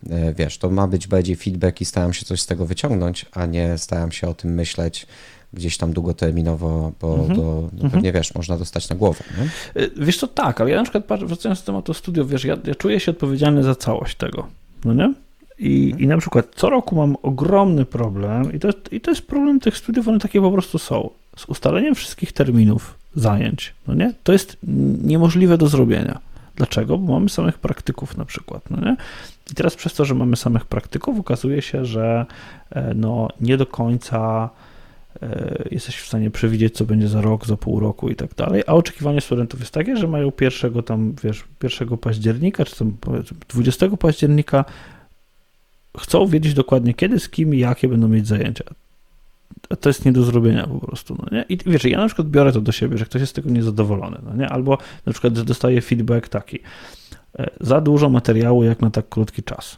e, wiesz, to ma być bardziej feedback i staram się coś z tego wyciągnąć, a nie staram się o tym myśleć gdzieś tam długoterminowo, bo mhm. do, no mhm. pewnie wiesz, można dostać na głowę. Nie? E, wiesz to tak, ale ja na przykład wracając do tematu studiów, wiesz, ja, ja czuję się odpowiedzialny za całość tego, no nie? I, I na przykład co roku mam ogromny problem, i to, i to jest problem tych studiów, one takie po prostu są z ustaleniem wszystkich terminów zajęć, no nie? To jest niemożliwe do zrobienia. Dlaczego? Bo mamy samych praktyków na przykład, no nie? I teraz przez to, że mamy samych praktyków, okazuje się, że e, no, nie do końca e, jesteś w stanie przewidzieć, co będzie za rok, za pół roku i tak dalej, a oczekiwanie studentów jest takie, że mają pierwszego tam, wiesz, 1 października, czy tam 20 października chcą wiedzieć dokładnie kiedy, z kim i jakie będą mieć zajęcia to jest nie do zrobienia po prostu, no nie? I wiesz, ja na przykład biorę to do siebie, że ktoś jest z tego niezadowolony, no nie? Albo na przykład dostaję feedback taki, e, za dużo materiału jak na tak krótki czas,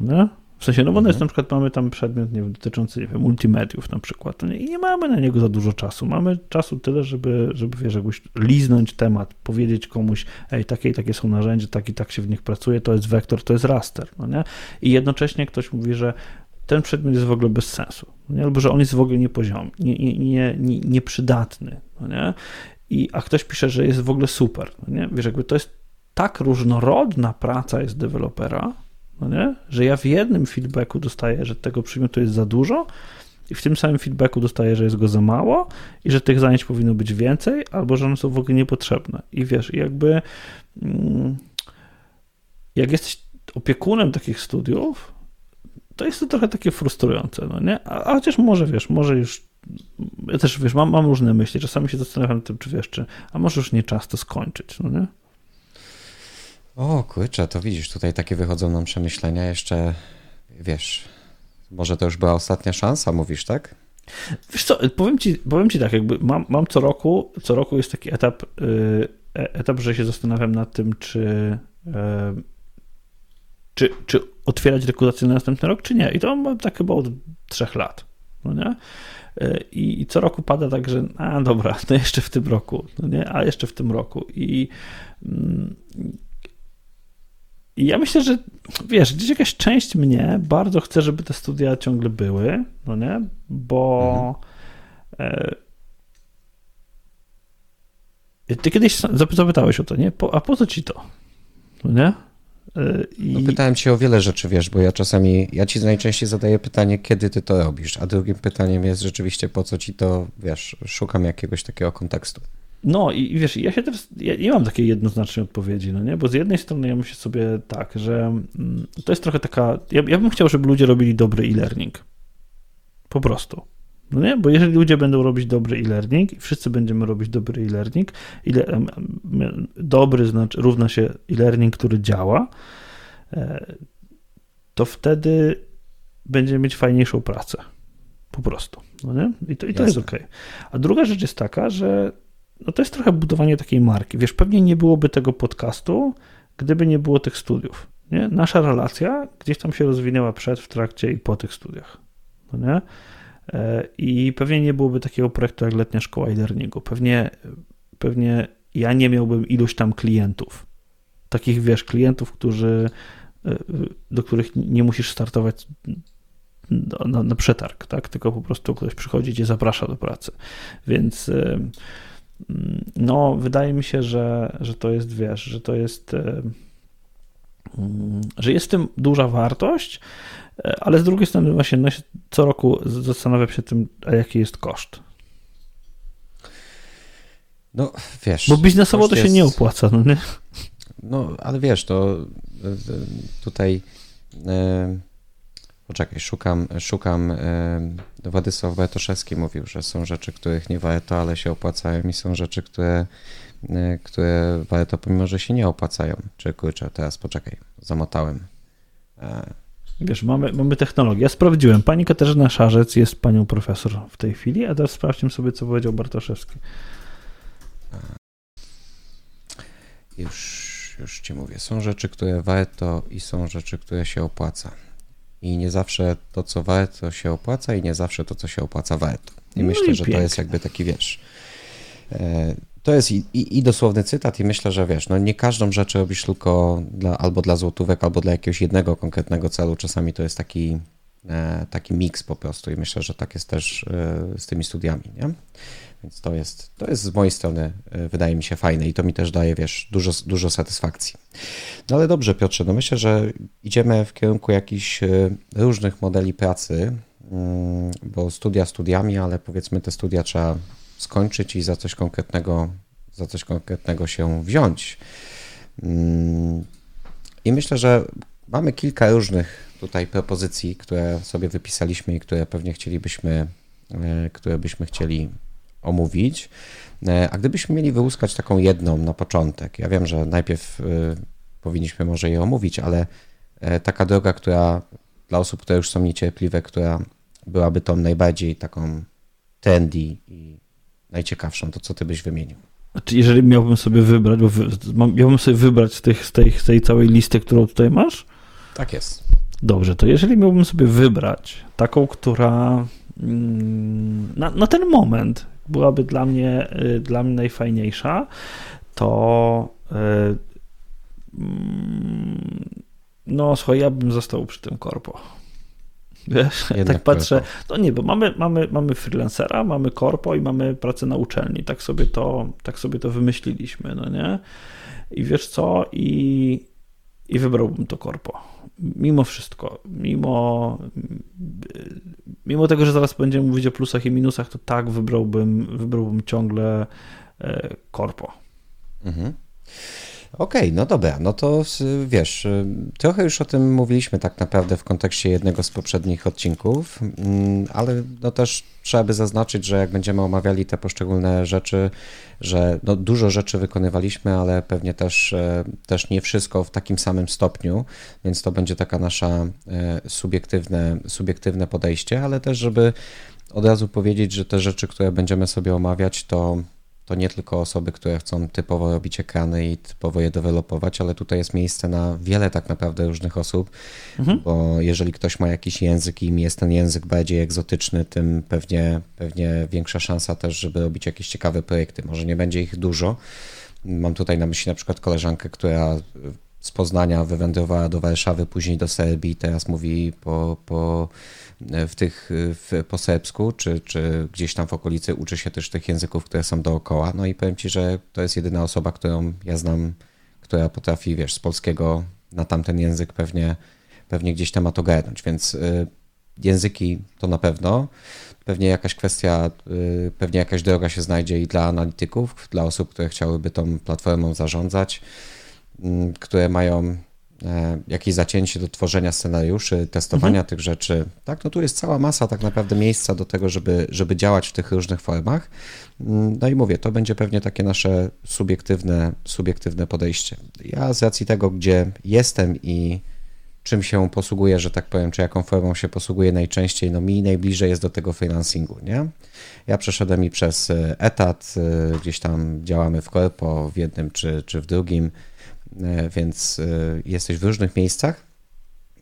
nie? W sensie, no bo mhm. jest, na przykład mamy tam przedmiot nie wiem, dotyczący nie wiem, multimediów na przykład no nie? i nie mamy na niego za dużo czasu. Mamy czasu tyle, żeby, żeby wiesz, jakbyś liznąć temat, powiedzieć komuś, ej, takie i takie są narzędzia, tak i tak się w nich pracuje, to jest wektor, to jest raster, no nie? I jednocześnie ktoś mówi, że ten przedmiot jest w ogóle bez sensu, no nie? albo że on jest w ogóle niepoziomy, nie, nie, nie, nie, nieprzydatny, no nie? I, a ktoś pisze, że jest w ogóle super, no nie? Wiesz, jakby to jest tak różnorodna praca jest dewelopera, no nie? że ja w jednym feedbacku dostaję, że tego przedmiotu jest za dużo, i w tym samym feedbacku dostaję, że jest go za mało i że tych zajęć powinno być więcej, albo że one są w ogóle niepotrzebne. I wiesz, jakby mm, jak jesteś opiekunem takich studiów, to jest to trochę takie frustrujące, no nie? A, a chociaż może, wiesz, może już ja też, wiesz, mam, mam różne myśli, czasami się zastanawiam tym, czy wiesz, czy, a może już nie czas to skończyć, no nie? O kurczę, to widzisz, tutaj takie wychodzą nam przemyślenia jeszcze, wiesz, może to już była ostatnia szansa, mówisz, tak? Wiesz co, powiem ci, powiem ci tak, jakby mam, mam co roku, co roku jest taki etap, yy, etap, że się zastanawiam nad tym, czy, yy, czy, czy otwierać rekrutację na następny rok, czy nie. I to mam tak chyba od trzech lat, no nie? Y, I, I, co roku pada tak, że a dobra, no jeszcze w tym roku, no nie? a jeszcze w tym roku. I, mm, ja myślę, że wiesz, gdzieś jakaś część mnie bardzo chce, żeby te studia ciągle były, no nie? Bo mhm. ty kiedyś zapytałeś o to, nie? A po co ci to? No nie? E, I... No pytałem cię o wiele rzeczy, wiesz, bo ja czasami, ja ci najczęściej zadaję pytanie, kiedy ty to robisz, a drugim pytaniem jest rzeczywiście, po co ci to, wiesz, szukam jakiegoś takiego kontekstu. No i wiesz, ja się teraz, ja nie mam takiej jednoznacznej odpowiedzi, no nie, bo z jednej strony ja myślę sobie tak, że mm, to jest trochę taka, ja, ja bym chciał, żeby ludzie robili dobry e-learning. Po prostu. No nie? Bo jeżeli ludzie będą robić dobry e-learning i wszyscy będziemy robić dobry e-learning, dobry znaczy równa się e-learning, który działa, e, to wtedy będziemy mieć fajniejszą pracę. Po prostu. No nie? I to, i to jest ok. A druga rzecz jest taka, że no to jest trochę budowanie takiej marki. Wiesz, pewnie nie byłoby tego podcastu, gdyby nie było tych studiów. Nie? Nasza relacja gdzieś tam się rozwinęła przed, w trakcie i po tych studiach. No nie? E, I pewnie nie byłoby takiego projektu jak letnia szkoła e-learningu. Pewnie, pewnie ja nie miałbym iluś tam klientów. Takich, wiesz, klientów, którzy, e, do których nie musisz startować na, na przetarg, tak? Tylko po prostu ktoś przychodzi i cię zaprasza do pracy. Więc e, no, wydaje mi się, że, że to jest, wiesz, że to jest, e, mm, że jest w tym duża wartość, e, ale z drugiej strony właśnie no, co roku zastanawiam się tym, a jaki jest koszt. No, wiesz. Bo biznesowo to się jest... nie opłaca, no nie? No, ale wiesz, to e, tutaj Poczekaj, szukam, szukam. Władysław Bartoszewski mówił, że są rzeczy, których nie warto, ale się opłacają i są rzeczy, które, e, które warto, pomimo że się nie opłacają. Czy kurczę, teraz poczekaj, zamotałem. E. Wiesz, mamy, mamy technologię. Ja sprawdziłem. Pani Katarzyna Szarzec jest panią profesor w tej chwili, a teraz sprawdźmy sobie, co powiedział Bartoszewski. Już, już ci mówię. Są rzeczy, które warto i są rzeczy, które się opłaca i nie zawsze to, co warto się opłaca i nie zawsze to, co się opłaca warto. I no myślę, i że to jest jakby taki, wiesz, e, to jest i, i, i, dosłowny cytat i myślę, że wiesz, no nie każdą rzecz robisz tylko dla, albo dla złotówek, albo dla jakiegoś jednego konkretnego celu. Czasami to jest taki, e, taki miks po prostu i myślę, że tak jest też e, z tymi studiami, nie? Więc to jest, to jest z mojej strony, e, wydaje mi się, fajne i to mi też daje, wiesz, dużo, dużo satysfakcji. No ale dobrze, Piotrze, no myślę, że idziemy w kierunku jakichś e, różnych modeli pracy, mm, bo studia studiami, ale powiedzmy te studia trzeba skończyć i za coś konkretnego, za coś konkretnego się wziąć. Mm, I myślę, że mamy kilka różnych tutaj propozycji, które sobie wypisaliśmy i które pewnie chcielibyśmy, e, które byśmy chcieli omówić. E, a gdybyśmy mieli wyłuskać taką jedną na początek, ja wiem, że najpierw e, powinniśmy może je omówić, ale e, taka droga, która dla osób, które już są niecierpliwe, która byłaby tą najbardziej taką trendy i najciekawszą, to co ty byś wymienił? Znaczy, jeżeli miałbym sobie wybrać, bo wy, miałbym sobie wybrać z, tych, z, tej, z tej całej listy, którą tutaj masz? Tak jest. Dobrze, to jeżeli miałbym sobie wybrać taką, która na, na ten moment byłaby dla mnie, y, dla mnie najfajniejsza, to y, mm, no słuchaj, ja bym został przy tym korpo. Wiesz, tak patrzę, no nie, bo mamy, mamy, mamy freelancera, mamy korpo i mamy pracę na uczelni, tak sobie to, tak sobie to wymyśliliśmy, no nie? I wiesz co, i, i wybrałbym to korpo. Mimo wszystko, mimo, mimo tego, że zaraz będziemy mówić o plusach i minusach, to tak wybrałbym, wybrałbym ciągle e, korpo. Mhm. Okej, okay, no dobra, no to wiesz, y, trochę już o tym mówiliśmy tak naprawdę w kontekście jednego z poprzednich odcinków, mm, ale no też trzeba by zaznaczyć, że jak będziemy omawiali te poszczególne rzeczy, że no dużo rzeczy wykonywaliśmy, ale pewnie też, e, też nie wszystko w takim samym stopniu, więc to będzie taka nasza e, subiektywne, subiektywne podejście, ale też żeby od razu powiedzieć, że te rzeczy, które będziemy sobie omawiać, to to nie tylko osoby, które chcą typowo robić ekrany i typowo je dewelopować, ale tutaj jest miejsce na wiele tak naprawdę różnych osób, mhm. bo jeżeli ktoś ma jakiś język i im jest ten język bardziej egzotyczny, tym pewnie, pewnie większa szansa też, żeby robić jakieś ciekawe projekty. Może nie będzie ich dużo. Mam tutaj na myśli na przykład koleżankę, która z Poznania wywędrowała do Warszawy, później do Serbii, teraz mówi po, po w tych w, po serbsku, czy, czy gdzieś tam w okolicy uczy się też tych języków, które są dookoła. No i powiem ci, że to jest jedyna osoba, którą ja znam, która potrafi, wiesz, z polskiego na tamten język pewnie, pewnie gdzieś temat ogarnąć, więc y, języki to na pewno. Pewnie jakaś kwestia, y, pewnie jakaś droga się znajdzie i dla analityków, dla osób, które chciałyby tą platformą zarządzać, które mają E, jakieś zacięcie do tworzenia scenariuszy, testowania mhm. tych rzeczy. Tak, no tu jest cała masa tak naprawdę miejsca do tego, żeby, żeby działać w tych różnych formach. Mm, no i mówię, to będzie pewnie takie nasze subiektywne, subiektywne podejście. Ja z racji tego, gdzie jestem i czym się posługuję, że tak powiem, czy jaką formą się posługuję najczęściej, no mi najbliżej jest do tego freelancingu, nie? Ja przeszedłem i przez e, etat, e, gdzieś tam działamy w korpo w jednym czy, czy w drugim, więc e, jesteś w różnych miejscach.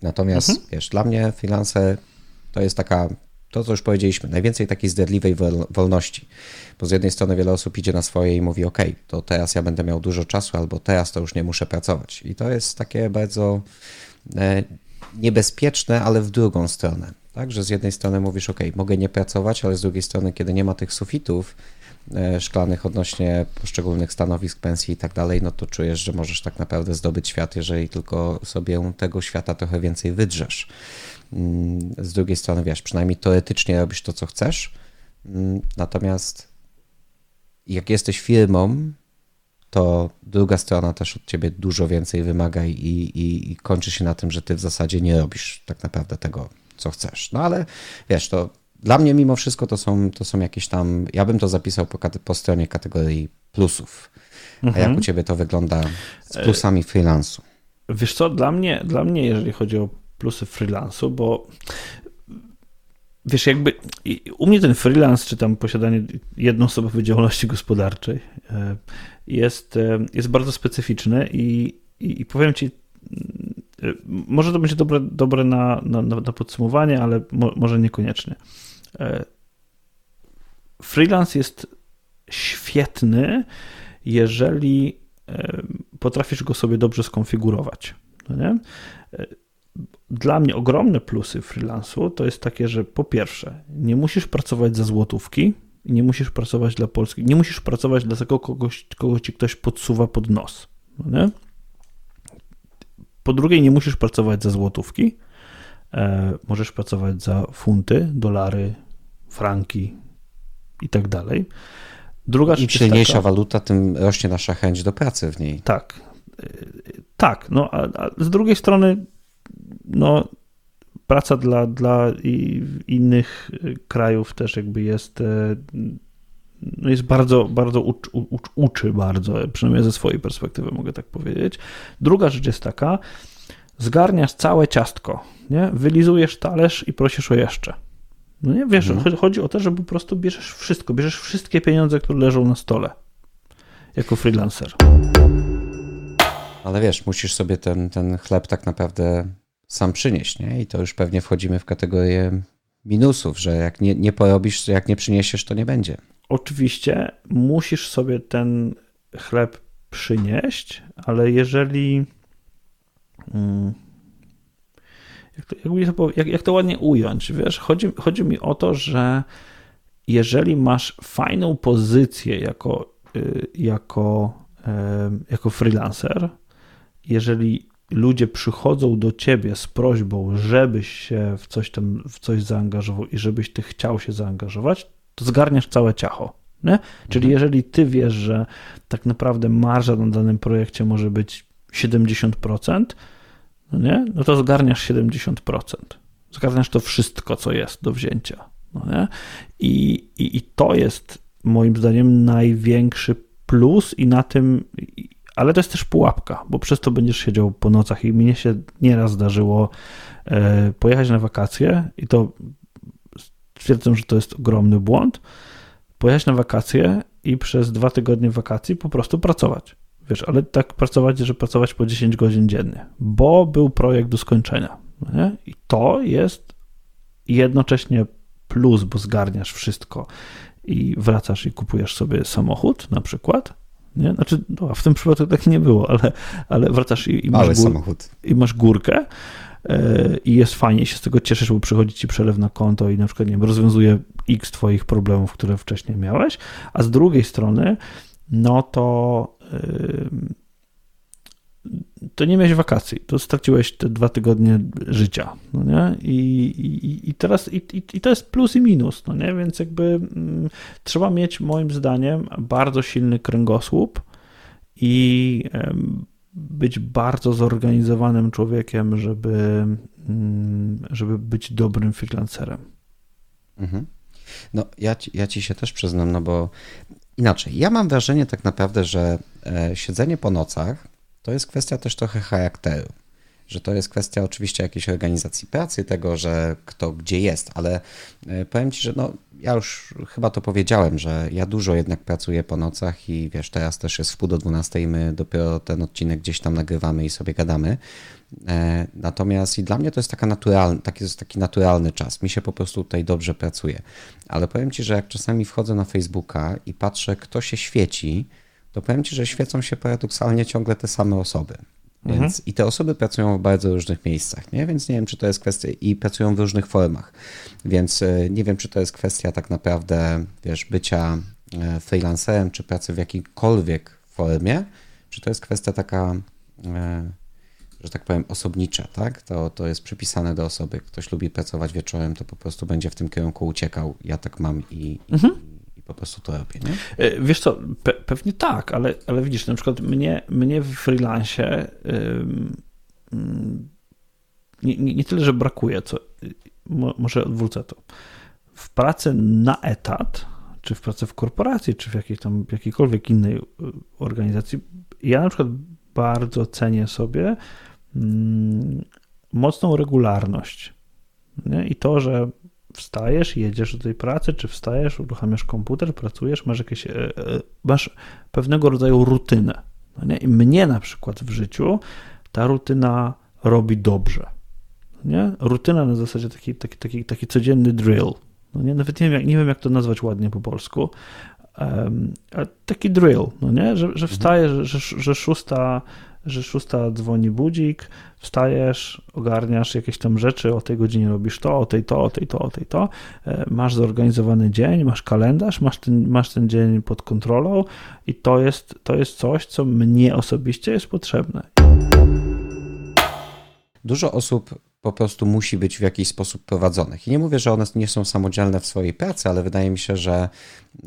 Natomiast mhm. wiesz, dla mnie finanse to jest taka, to co już powiedzieliśmy, najwięcej takiej zdradliwej wolności. Bo z jednej strony wiele osób idzie na swoje i mówi, ok, to teraz ja będę miał dużo czasu, albo teraz to już nie muszę pracować. I to jest takie bardzo e, niebezpieczne, ale w drugą stronę. Tak, że z jednej strony mówisz, ok, mogę nie pracować, ale z drugiej strony, kiedy nie ma tych sufitów, E, szklanych odnośnie poszczególnych stanowisk, pensji i tak dalej, no to czujesz, że możesz tak naprawdę zdobyć świat, jeżeli tylko sobie tego świata trochę więcej wydrzesz. Mm, z drugiej strony, wiesz, przynajmniej teoretycznie robisz to, co chcesz, mm, natomiast jak jesteś firmą, to druga strona też od ciebie dużo więcej wymaga i, i, i kończy się na tym, że ty w zasadzie nie robisz tak naprawdę tego, co chcesz. No ale wiesz, to dla mnie mimo wszystko to są, to są jakieś tam, ja bym to zapisał po, po stronie kategorii plusów. A jak mhm. u ciebie to wygląda z plusami freelansu? Wiesz co, dla mnie, dla mnie jeżeli chodzi o plusy freelansu, bo wiesz, jakby u mnie ten freelance, czy tam posiadanie jednoosobowej działalności gospodarczej e, jest, e, jest bardzo specyficzny i, i, i powiem ci, e, może to będzie dobre, dobre na, na, na podsumowanie, ale mo, może niekoniecznie. E, freelance jest świetny, jeżeli e, potrafisz go sobie dobrze skonfigurować. No? E, dla mnie ogromne plusy freelansu to jest takie, że po pierwsze, nie musisz pracować za złotówki, nie musisz pracować dla Polski, nie musisz pracować dla tego kogoś, kogo ci ktoś podsuwa pod nos. No? Po drugie, nie musisz pracować za złotówki, możesz pracować za funty, dolary, franki i tak dalej. Druga Im silniejsza taka, waluta, tym rośnie nasza chęć do pracy w niej. Tak. E, tak, no a, a z drugiej strony no, praca dla, dla innych krajów też jakby jest e, no jest bardzo, bardzo uczy, uczy bardzo, przynajmniej ze swojej perspektywy mogę tak powiedzieć. Druga rzecz jest taka, zgarniasz całe ciastko, nie? wylizujesz talerz i prosisz o jeszcze. No nie, wiesz, mhm. chodzi o to, że po prostu bierzesz wszystko, bierzesz wszystkie pieniądze, które leżą na stole jako freelancer. Ale wiesz, musisz sobie ten, ten chleb tak naprawdę sam przynieść, nie? I to już pewnie wchodzimy w kategorię minusów, że jak nie, nie porobisz, jak nie przyniesiesz, to nie będzie. Oczywiście musisz sobie ten chleb przynieść, ale jeżeli. Hmm, jak, to, jak, jak to ładnie ująć? Wiesz, chodzi, chodzi mi o to, że jeżeli masz fajną pozycję jako, y, jako, jako freelancer, jeżeli ludzie przychodzą do ciebie z prośbą, żebyś się w coś tam, w coś zaangażował i żebyś ty chciał się zaangażować, to zgarniasz całe ciacho. Nie? Czyli mhm. jeżeli ty wiesz, że tak naprawdę marża na danym projekcie może być 70%, no, nie? no to zgarniasz 70%. Zgarniasz to wszystko, co jest do wzięcia. No nie? I, i, I to jest moim zdaniem największy plus i na tym, ale to jest też pułapka, bo przez to będziesz siedział po nocach i mnie się nieraz zdarzyło e, pojechać na wakacje i to stwierdzam, że to jest ogromny błąd, pojechać na wakacje i przez dwa tygodnie wakacji po prostu pracować. Wiesz, ale tak pracować, że pracować po 10 godzin dziennie, bo był projekt do skończenia. No nie? I to jest jednocześnie plus, bo zgarniasz wszystko i wracasz i kupujesz sobie samochód na przykład. Nie? Znaczy, no, w tym przypadku tak nie było, ale, ale wracasz i, i masz, gór, samochód. i masz górkę yy, i jest fajnie, się z tego cieszysz, bo przychodzi ci przelew na konto i na przykład nie wiem, rozwiązuje x twoich problemów, które wcześniej miałeś, a z drugiej strony no to to nie miałeś wakacji, to straciłeś te dwa tygodnie życia, no nie? I, i, i teraz, i, i, to jest plus i minus, no nie? Więc jakby trzeba mieć moim zdaniem bardzo silny kręgosłup i być bardzo zorganizowanym człowiekiem, żeby, żeby być dobrym freelancerem. Mhm. No, ja ja ci się też przyznam, no bo inaczej. Ja mam wrażenie tak naprawdę, że e, siedzenie po nocach to jest kwestia też trochę charakteru. Że to jest kwestia oczywiście jakiejś organizacji pracy, tego, że kto gdzie jest, ale e, powiem ci, że no, ja już chyba to powiedziałem, że ja dużo jednak pracuję po nocach i wiesz, teraz też jest w pół do dwunastej, my dopiero ten odcinek gdzieś tam nagrywamy i sobie gadamy. E, natomiast i dla mnie to jest taka naturalny, taki, jest taki naturalny czas. Mi się po prostu tutaj dobrze pracuje. Ale powiem Ci, że jak czasami wchodzę na Facebooka i patrzę, kto się świeci, to powiem Ci, że świecą się paradoksalnie ciągle te same osoby. Więc mhm. i te osoby pracują w bardzo różnych miejscach, nie? Więc nie wiem, czy to jest kwestia i pracują w różnych formach. Więc e, nie wiem, czy to jest kwestia tak naprawdę, wiesz, bycia e, freelancerem, czy pracy w jakiejkolwiek formie, czy to jest kwestia taka że tak powiem, osobnicza, tak? To, to jest przypisane do osoby. Ktoś lubi pracować wieczorem, to po prostu będzie w tym kierunku uciekał. Ja tak mam i, mhm. i, po prostu to robię, nie? E, wiesz co, pe pewnie tak, ale, ale widzisz, na przykład mnie, mnie w freelancie nie, nie, nie, tyle, że brakuje, co może odwrócę to. W pracy na etat, czy w pracy w korporacji, czy w jakiejś tam jakiejkolwiek innej y, organizacji, ja na przykład bardzo cenię sobie Mm, mocną regularność. Nie? I to, że wstajesz, jedziesz do tej pracy, czy wstajesz, uruchamiasz komputer, pracujesz, masz jakieś, e, e, masz pewnego rodzaju rutynę. No nie? I mnie na przykład w życiu ta rutyna robi dobrze. Nie? Rutyna na zasadzie taki, taki, taki, taki codzienny drill. No nie? Nawet nie wiem, jak, nie wiem, jak to nazwać ładnie po polsku. Um, taki drill, no nie? Że, że wstajesz, że, że szósta że szósta dzwoni budzik, wstajesz, ogarniasz jakieś tam rzeczy, o tej godzinie robisz to, o tej to, o tej to, o tej to, e, masz zorganizowany dzień, masz kalendarz, masz ten, masz ten dzień pod kontrolą i to jest, to jest coś, co mnie osobiście jest potrzebne. Dużo osób po prostu musi być w jakiś sposób prowadzonych. I nie mówię, że one nie są samodzielne w swojej pracy, ale wydaje mi się, że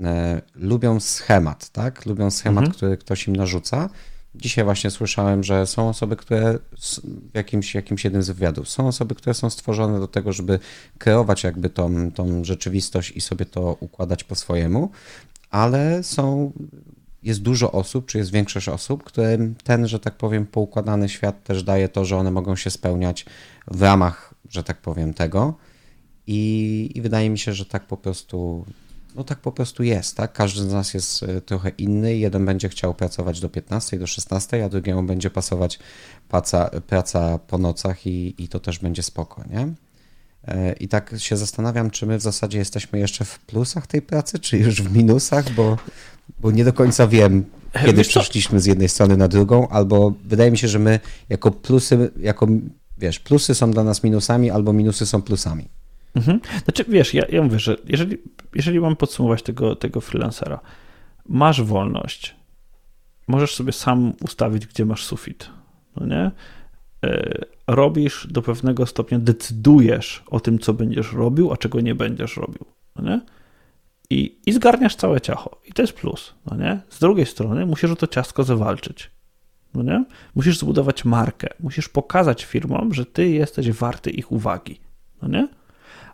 e, lubią schemat, tak? Lubią schemat, mhm. który ktoś im narzuca Dzisiaj właśnie słyszałem, że są osoby, które w jakimś, jakimś jednym z wywiadów, są osoby, które są stworzone do tego, żeby kreować jakby tą, tą rzeczywistość i sobie to układać po swojemu, ale są, jest dużo osób, czy jest większość osób, którym ten, że tak powiem, poukładany świat też daje to, że one mogą się spełniać w ramach, że tak powiem, tego. I, I wydaje mi się, że tak po prostu no tak po prostu jest, tak? Każdy z nas jest e, trochę inny. Jeden będzie chciał pracować do 15, do 16, a drugiemu będzie pasować praca, praca po nocach i, i to też będzie spoko, nie? E, I tak się zastanawiam, czy my w zasadzie jesteśmy jeszcze w plusach tej pracy, czy już w minusach, bo, bo nie do końca wiem, kiedy Wiesz przeszliśmy z jednej strony na drugą, albo wydaje mi się, że my jako plusy, jako wiesz, plusy są dla nas minusami, albo minusy są plusami. Mhm. Znaczy, wiesz, ja, ja mówię, że jeżeli, jeżeli mam podsumować tego, tego freelancera, masz wolność, możesz sobie sam ustawić, gdzie masz sufit, no nie? E, robisz do pewnego stopnia, decydujesz o tym, co będziesz robił, a czego nie będziesz robił, no nie? I, I zgarniasz całe ciacho. I to jest plus, no nie? Z drugiej strony musisz o to ciastko zawalczyć, no nie? Musisz zbudować markę, musisz pokazać firmom, że ty jesteś warty ich uwagi, no nie?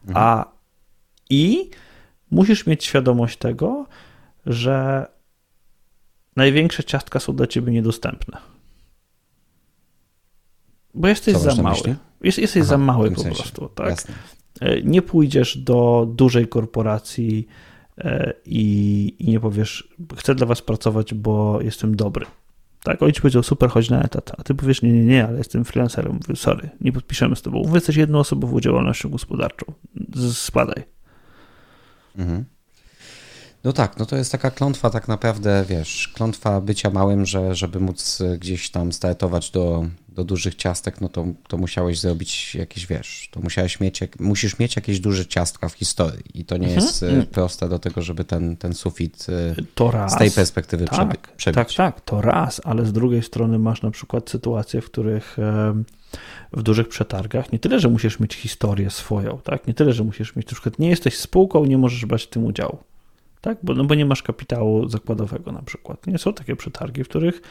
Mhm. A i musisz mieć świadomość tego, że największe ciastka są dla ciebie niedostępne. Bo jesteś Co za mały. Jest, jesteś Aha, za mały po sensie. prostu, tak? Jasne. E, nie pójdziesz do dużej korporacji e, i, i nie powiesz, chcę dla was pracować, bo jestem dobry. Tak, ojciec powiedział, super, chodź na etat, a ty powiesz, nie, nie, nie, ale jestem freelancerem. Mówię, sorry, nie podpiszemy z tobą. Wy jesteś jednoosobową działalnością gospodarczą. Spadaj. Mhm. No tak, no to jest taka klątwa tak naprawdę, wiesz, klątwa bycia małym, że żeby móc gdzieś tam startować do, do dużych ciastek, no to, to musiałeś zrobić jakieś, wiesz, to musiałeś mieć, musisz mieć jakieś duże ciastka w historii i to nie mhm. jest mm. proste do tego, żeby ten, ten sufit e, z tej perspektywy tak, przebić. Tak, tak, to raz, ale z drugiej strony masz na przykład sytuacje, w których w dużych przetargach nie tyle, że musisz mieć historię swoją, tak, nie tyle, że musisz mieć, na przykład nie jesteś spółką, nie możesz brać w tym udziału tak? Bo, no bo nie masz kapitału zakładowego na przykład. Nie są takie przetargi, w których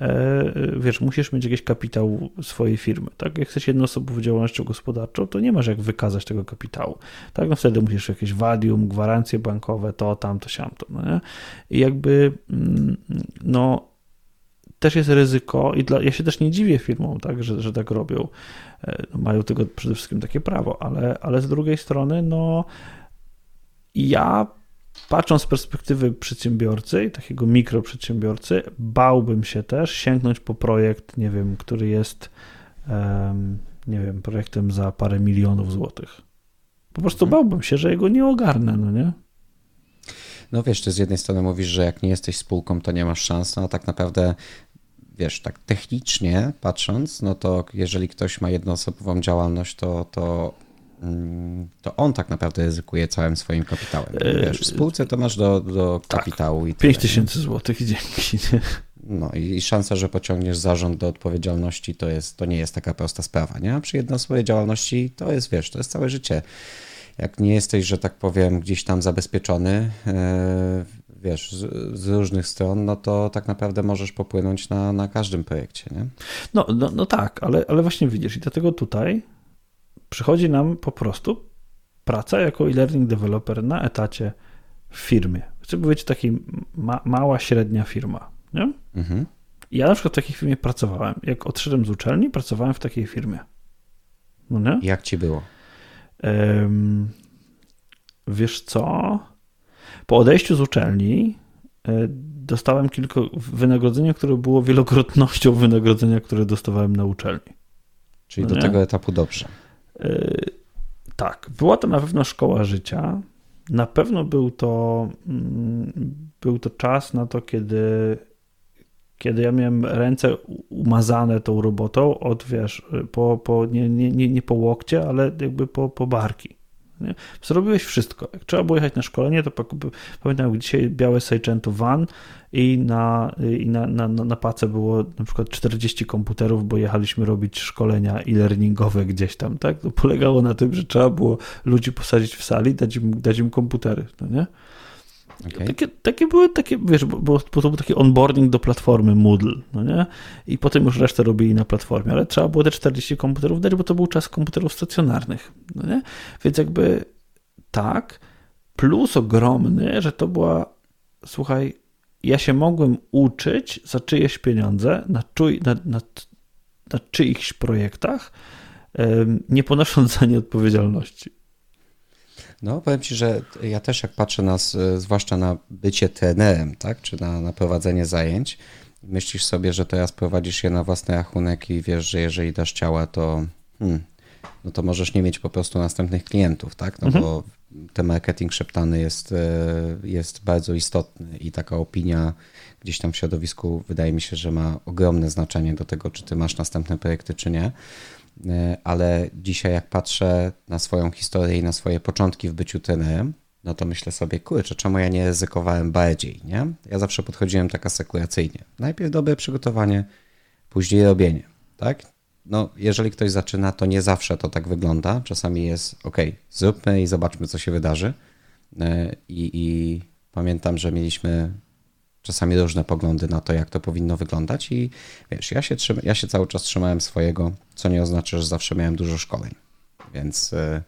e, wiesz, musisz mieć jakiś kapitał swojej firmy, tak? Jak jesteś jednoosobową działalnością gospodarczą, to nie masz jak wykazać tego kapitału, tak? No wtedy musisz jakieś wadium, gwarancje bankowe, to, tamto, siamto, no nie? I jakby, mm, no, też jest ryzyko i dla, ja się też nie dziwię firmom, tak, że, że tak robią. E, no, mają tego przede wszystkim takie prawo, ale, ale z drugiej strony, no, ja patrząc z perspektywy przedsiębiorcy, takiego mikroprzedsiębiorcy, bałbym się też sięgnąć po projekt, nie wiem, który jest, nie wiem, projektem za parę milionów złotych. Po prostu mhm. bałbym się, że jego nie ogarnę, no nie? No wiesz, ty z jednej strony mówisz, że jak nie jesteś spółką, to nie masz szans, no a tak naprawdę wiesz, tak technicznie patrząc, no to jeżeli ktoś ma jednoosobową działalność, to, to to on tak naprawdę ryzykuje całym swoim kapitałem. E, Wiesz, w spółce to masz do, do tak, kapitału tak, i 5 tysięcy złotych dzięki. Nie? No i, i szansa, że pociągniesz zarząd do odpowiedzialności, to, jest, to nie jest taka prosta sprawa, nie? A przy jednoosobowej działalności to jest, wiesz, to jest całe życie. Jak nie jesteś, że tak powiem, gdzieś tam zabezpieczony, e, wiesz, z, z, różnych stron, no to tak naprawdę możesz popłynąć na, na każdym projekcie, nie? No, no, no tak, ale, ale właśnie widzisz i dlatego tutaj przychodzi nam po prostu praca jako e-learning developer na etacie w firmie. Chcę powiedzieć taki ma, mała, średnia firma. Nie? Mhm. Ja na przykład w takiej firmie pracowałem. Jak odszedłem z uczelni, pracowałem w takiej firmie. No nie? Jak ci było? Um, wiesz co? Po odejściu z uczelni e, dostałem kilka wynagrodzenia, które było wielokrotnością wynagrodzenia, które dostawałem na uczelni. Czyli no do nie? tego etapu dobrze. Yy, tak, była to na pewno szkoła życia. Na pewno był to, mm, był to czas na to, kiedy, kiedy ja miałem ręce umazane tą robotą od, wiesz, po, po, nie, nie, nie, po łokcie, ale jakby po, po barki. Nie? Zrobiłeś wszystko. Jak trzeba było jechać na szkolenie, to pamiętam jak dzisiaj białe Seicento van i na, i na, na, na pace było na przykład 40 komputerów, bo jechaliśmy robić szkolenia e-learningowe gdzieś tam, tak? To polegało na tym, że trzeba było ludzi posadzić w sali, dać im, dać im komputery, no nie? Okay. Takie, takie były takie, wiesz, bo, bo, to był taki onboarding do platformy Moodle, no nie? I potem już resztę robili na platformie, ale trzeba było te 40 komputerów dać, bo to był czas komputerów stacjonarnych, no nie? Więc jakby tak, plus ogromny, że to była, słuchaj, ja się mogłem uczyć za czyjeś pieniądze na, czuj, na, na, na czyichś projektach, nie ponosząc za nie odpowiedzialności. No, powiem Ci, że ja też jak patrzę na, zwłaszcza na bycie trenerem, tak, czy na, na prowadzenie zajęć, myślisz sobie, że teraz prowadzisz je na własny rachunek i wiesz, że jeżeli dasz ciała, to hmm, no to możesz nie mieć po prostu następnych klientów, tak? No mhm. bo ten marketing szeptany jest, e, jest bardzo istotny i taka opinia gdzieś tam w środowisku wydaje mi się, że ma ogromne znaczenie do tego, czy ty masz następne projekty, czy nie. E, ale dzisiaj, jak patrzę na swoją historię i na swoje początki w byciu trenerem, no to myślę sobie, kurczę, czemu ja nie ryzykowałem bardziej, nie? Ja zawsze podchodziłem tak asekuracyjnie. Najpierw dobre przygotowanie, później robienie, tak? No, jeżeli ktoś zaczyna, to nie zawsze to tak wygląda. Czasami jest, ok, zróbmy i zobaczmy, co się wydarzy. E, I, i pamiętam, że mieliśmy czasami różne poglądy na to, jak to powinno wyglądać i wiesz, ja się, trzyma, ja się cały czas trzymałem swojego, co nie oznacza, że zawsze miałem dużo szkoleń, więc e,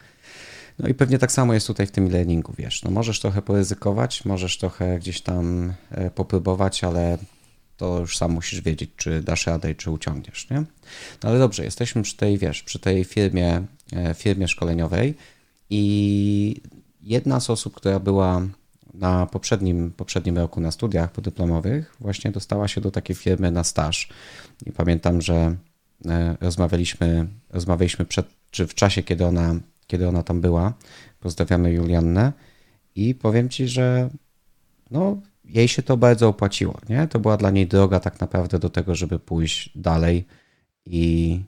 no i pewnie tak samo jest tutaj w tym e-learningu, wiesz, no możesz trochę poryzykować, możesz trochę gdzieś tam e, popróbować, ale to już sam musisz wiedzieć, czy dasz radę czy uciągniesz, nie? No ale dobrze, jesteśmy przy tej, wiesz, przy tej firmie, e, firmie szkoleniowej i jedna z osób, która była na poprzednim, poprzednim roku na studiach podyplomowych właśnie dostała się do takiej firmy na staż. I pamiętam, że e, rozmawialiśmy, rozmawialiśmy przed, czy w czasie, kiedy ona, kiedy ona tam była. Pozdrawiamy Juliannę i powiem Ci, że no, jej się to bardzo opłaciło. Nie? To była dla niej droga tak naprawdę do tego, żeby pójść dalej i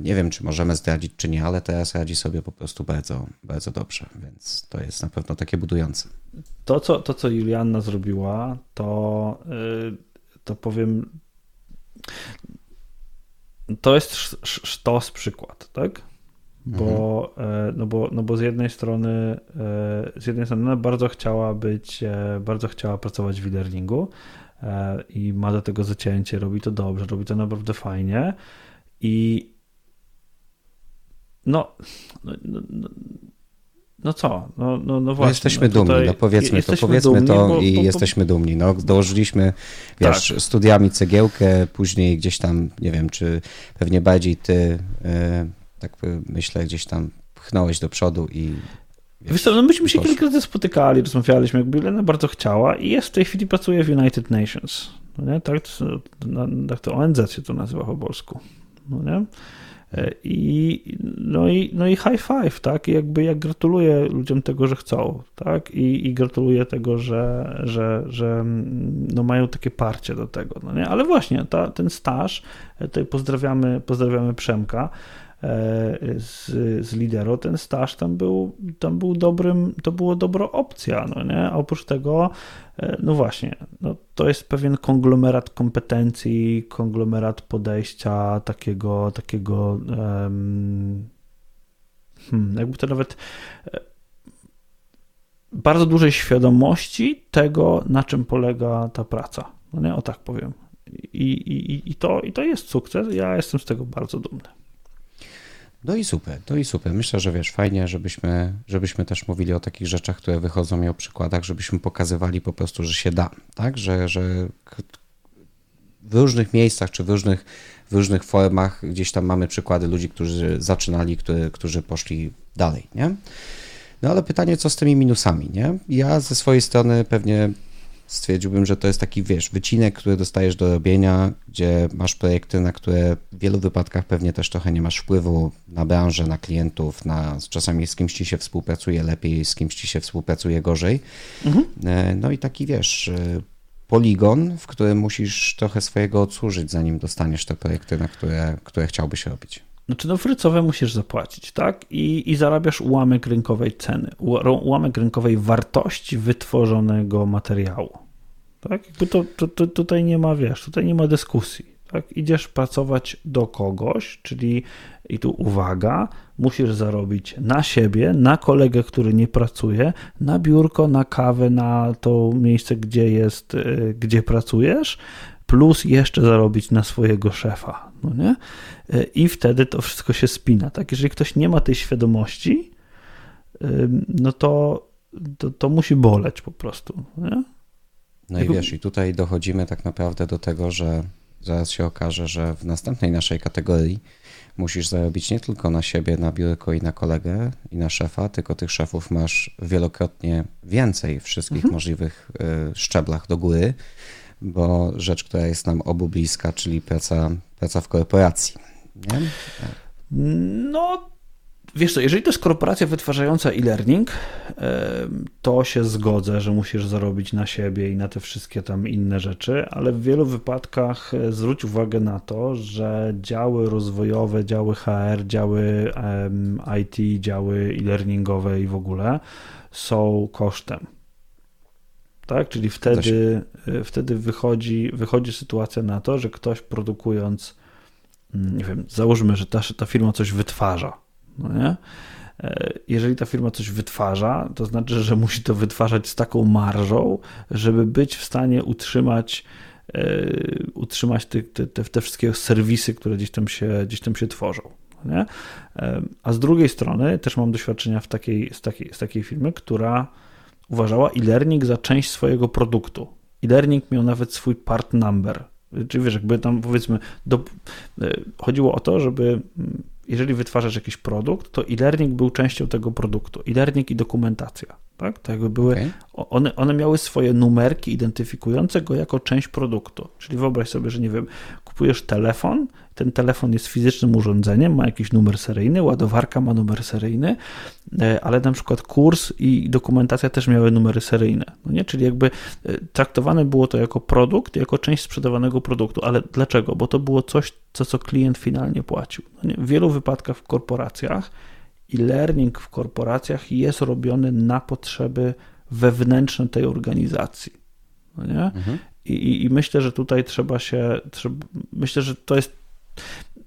nie wiem, czy możemy zdradzić, czy nie, ale teraz radzi sobie po prostu bardzo, bardzo dobrze, więc to jest na pewno takie budujące. To, co, to, co Julianna zrobiła, to, y, to powiem, to jest sztos przykład, tak? Bo, mhm. no bo, no bo z jednej strony e, z jednej strony bardzo chciała być, e, bardzo chciała pracować w e-learningu i ma do tego zacięcie, robi to dobrze, robi to naprawdę fajnie i no, no, no, no no co? No, no, no, właśnie. No jesteśmy dumni, no powiedzmy to, powiedzmy dumni, to bo, i bo, jesteśmy dumni. No, dołożyliśmy, wiesz, tak. studiami cegiełkę, później gdzieś tam, nie wiem, czy pewnie bardziej ty, yy, tak myślę, gdzieś tam pchnąłeś do przodu i Wiesz co, no myśmy się kilka razy spotykali, rozmawialiśmy, jakby Lena bardzo chciała i jest w tej chwili pracuje w United Nations. No nie? Tak, to, tak to ONZ się to nazywa po polsku. No nie? I, no, i, no i high five, tak? I jakby jak gratuluję ludziom tego, że chcą, tak? I, i gratuluję tego, że, że, że mm, no mają takie parcie do tego, no nie? Ale właśnie, ta, ten staż, e, tutaj pozdrawiamy, pozdrawiamy Przemka, z, z Lidero, ten staż tam był, tam był dobrym, to było dobra opcja, no nie? Oprócz tego, e, no właśnie, no to jest pewien konglomerat kompetencji, konglomerat podejścia takiego, takiego um, hmm, jakby to nawet e, bardzo dużej świadomości tego, na czym polega ta praca. No nie, o tak powiem. I, i, i, to, I to jest sukces. Ja jestem z tego bardzo dumny. No i super, no i super. Myślę, że wiesz, fajnie, żebyśmy, żebyśmy też mówili o takich rzeczach, które wychodzą i o przykładach, żebyśmy pokazywali po prostu, że się da, tak? Że, że w różnych miejscach czy w różnych, w różnych formach gdzieś tam mamy przykłady ludzi, którzy zaczynali, który, którzy poszli dalej, nie? No ale pytanie, co z tymi minusami, nie? Ja ze swojej strony pewnie stwierdziłbym, że to jest taki, wiesz, wycinek, który dostajesz do robienia, gdzie masz projekty, na które w wielu wypadkach pewnie też trochę nie masz wpływu na branżę, na klientów, na czasami z kimś ci się współpracuje lepiej, z kimś ci się współpracuje gorzej. Mhm. E, no i taki, wiesz, e, poligon, w którym musisz trochę swojego odsłużyć, zanim dostaniesz te projekty, na które, które chciałbyś robić. Znaczy, no frycowe musisz zapłacić, tak? I, I zarabiasz ułamek rynkowej ceny, ułamek rynkowej wartości wytworzonego materiału. Tak? Jakby to, to, to, tutaj nie ma, wiesz, tutaj nie ma dyskusji. Tak? Idziesz pracować do kogoś, czyli i tu uwaga, musisz zarobić na siebie, na kolegę, który nie pracuje, na biurko, na kawę, na to miejsce, gdzie jest, y, gdzie pracujesz, plus jeszcze zarobić na swojego szefa, no nie? I wtedy to wszystko się spina, tak? Jeżeli ktoś nie ma tej świadomości, no to, to, to musi boleć po prostu, nie? No i wiesz, i tutaj dochodzimy tak naprawdę do tego, że zaraz się okaże, że w następnej naszej kategorii musisz zarobić nie tylko na siebie, na biurko i na kolegę i na szefa, tylko tych szefów masz wielokrotnie więcej w wszystkich mhm. możliwych y, szczeblach do góry, bo rzecz, która jest nam obu bliska, czyli praca, praca w korporacji. Nie? No, Wiesz co, jeżeli to jest korporacja wytwarzająca e-learning, to się zgodzę, że musisz zarobić na siebie i na te wszystkie tam inne rzeczy, ale w wielu wypadkach e, zwróć uwagę na to, że działy rozwojowe, działy HR, działy IT, działy e-learningowe i w ogóle są kosztem. Tak? Czyli wtedy, e, wtedy wychodzi, wychodzi sytuacja na to, że ktoś produkując, mm, nie wiem, załóżmy, że ta, ta firma coś wytwarza no nie? E, jeżeli ta firma coś wytwarza, to znaczy, że musi to wytwarzać z taką marżą, żeby być w stanie utrzymać, e, utrzymać te, te, te wszystkie serwisy, które gdzieś tam się, gdzieś tam się tworzą. Nie? E, a z drugiej strony też mam doświadczenia w takiej, z, takiej, z takiej firmy, która uważała e-learning za część swojego produktu. E-learning miał nawet swój part number. Czyli wiesz, jakby tam powiedzmy, do, chodziło o to, żeby jeżeli wytwarzasz jakiś produkt, to e-learning był częścią tego produktu. E-learning i dokumentacja. Tak? To jakby były, okay. one, one miały swoje numerki identyfikujące go jako część produktu. Czyli wyobraź sobie, że nie wiem, kupujesz telefon ten telefon jest fizycznym urządzeniem, ma jakiś numer seryjny, ładowarka ma numer seryjny, e, ale na przykład kurs i dokumentacja też miały numery seryjne. No nie? Czyli jakby e, traktowane było to jako produkt, jako część sprzedawanego produktu. Ale dlaczego? Bo to było coś, co, co klient finalnie płacił. No w wielu wypadkach w korporacjach i learning w korporacjach jest robiony na potrzeby wewnętrzne tej organizacji. No nie? Mhm. I, I, myślę, że tutaj trzeba się. Trzeba, myślę, że to jest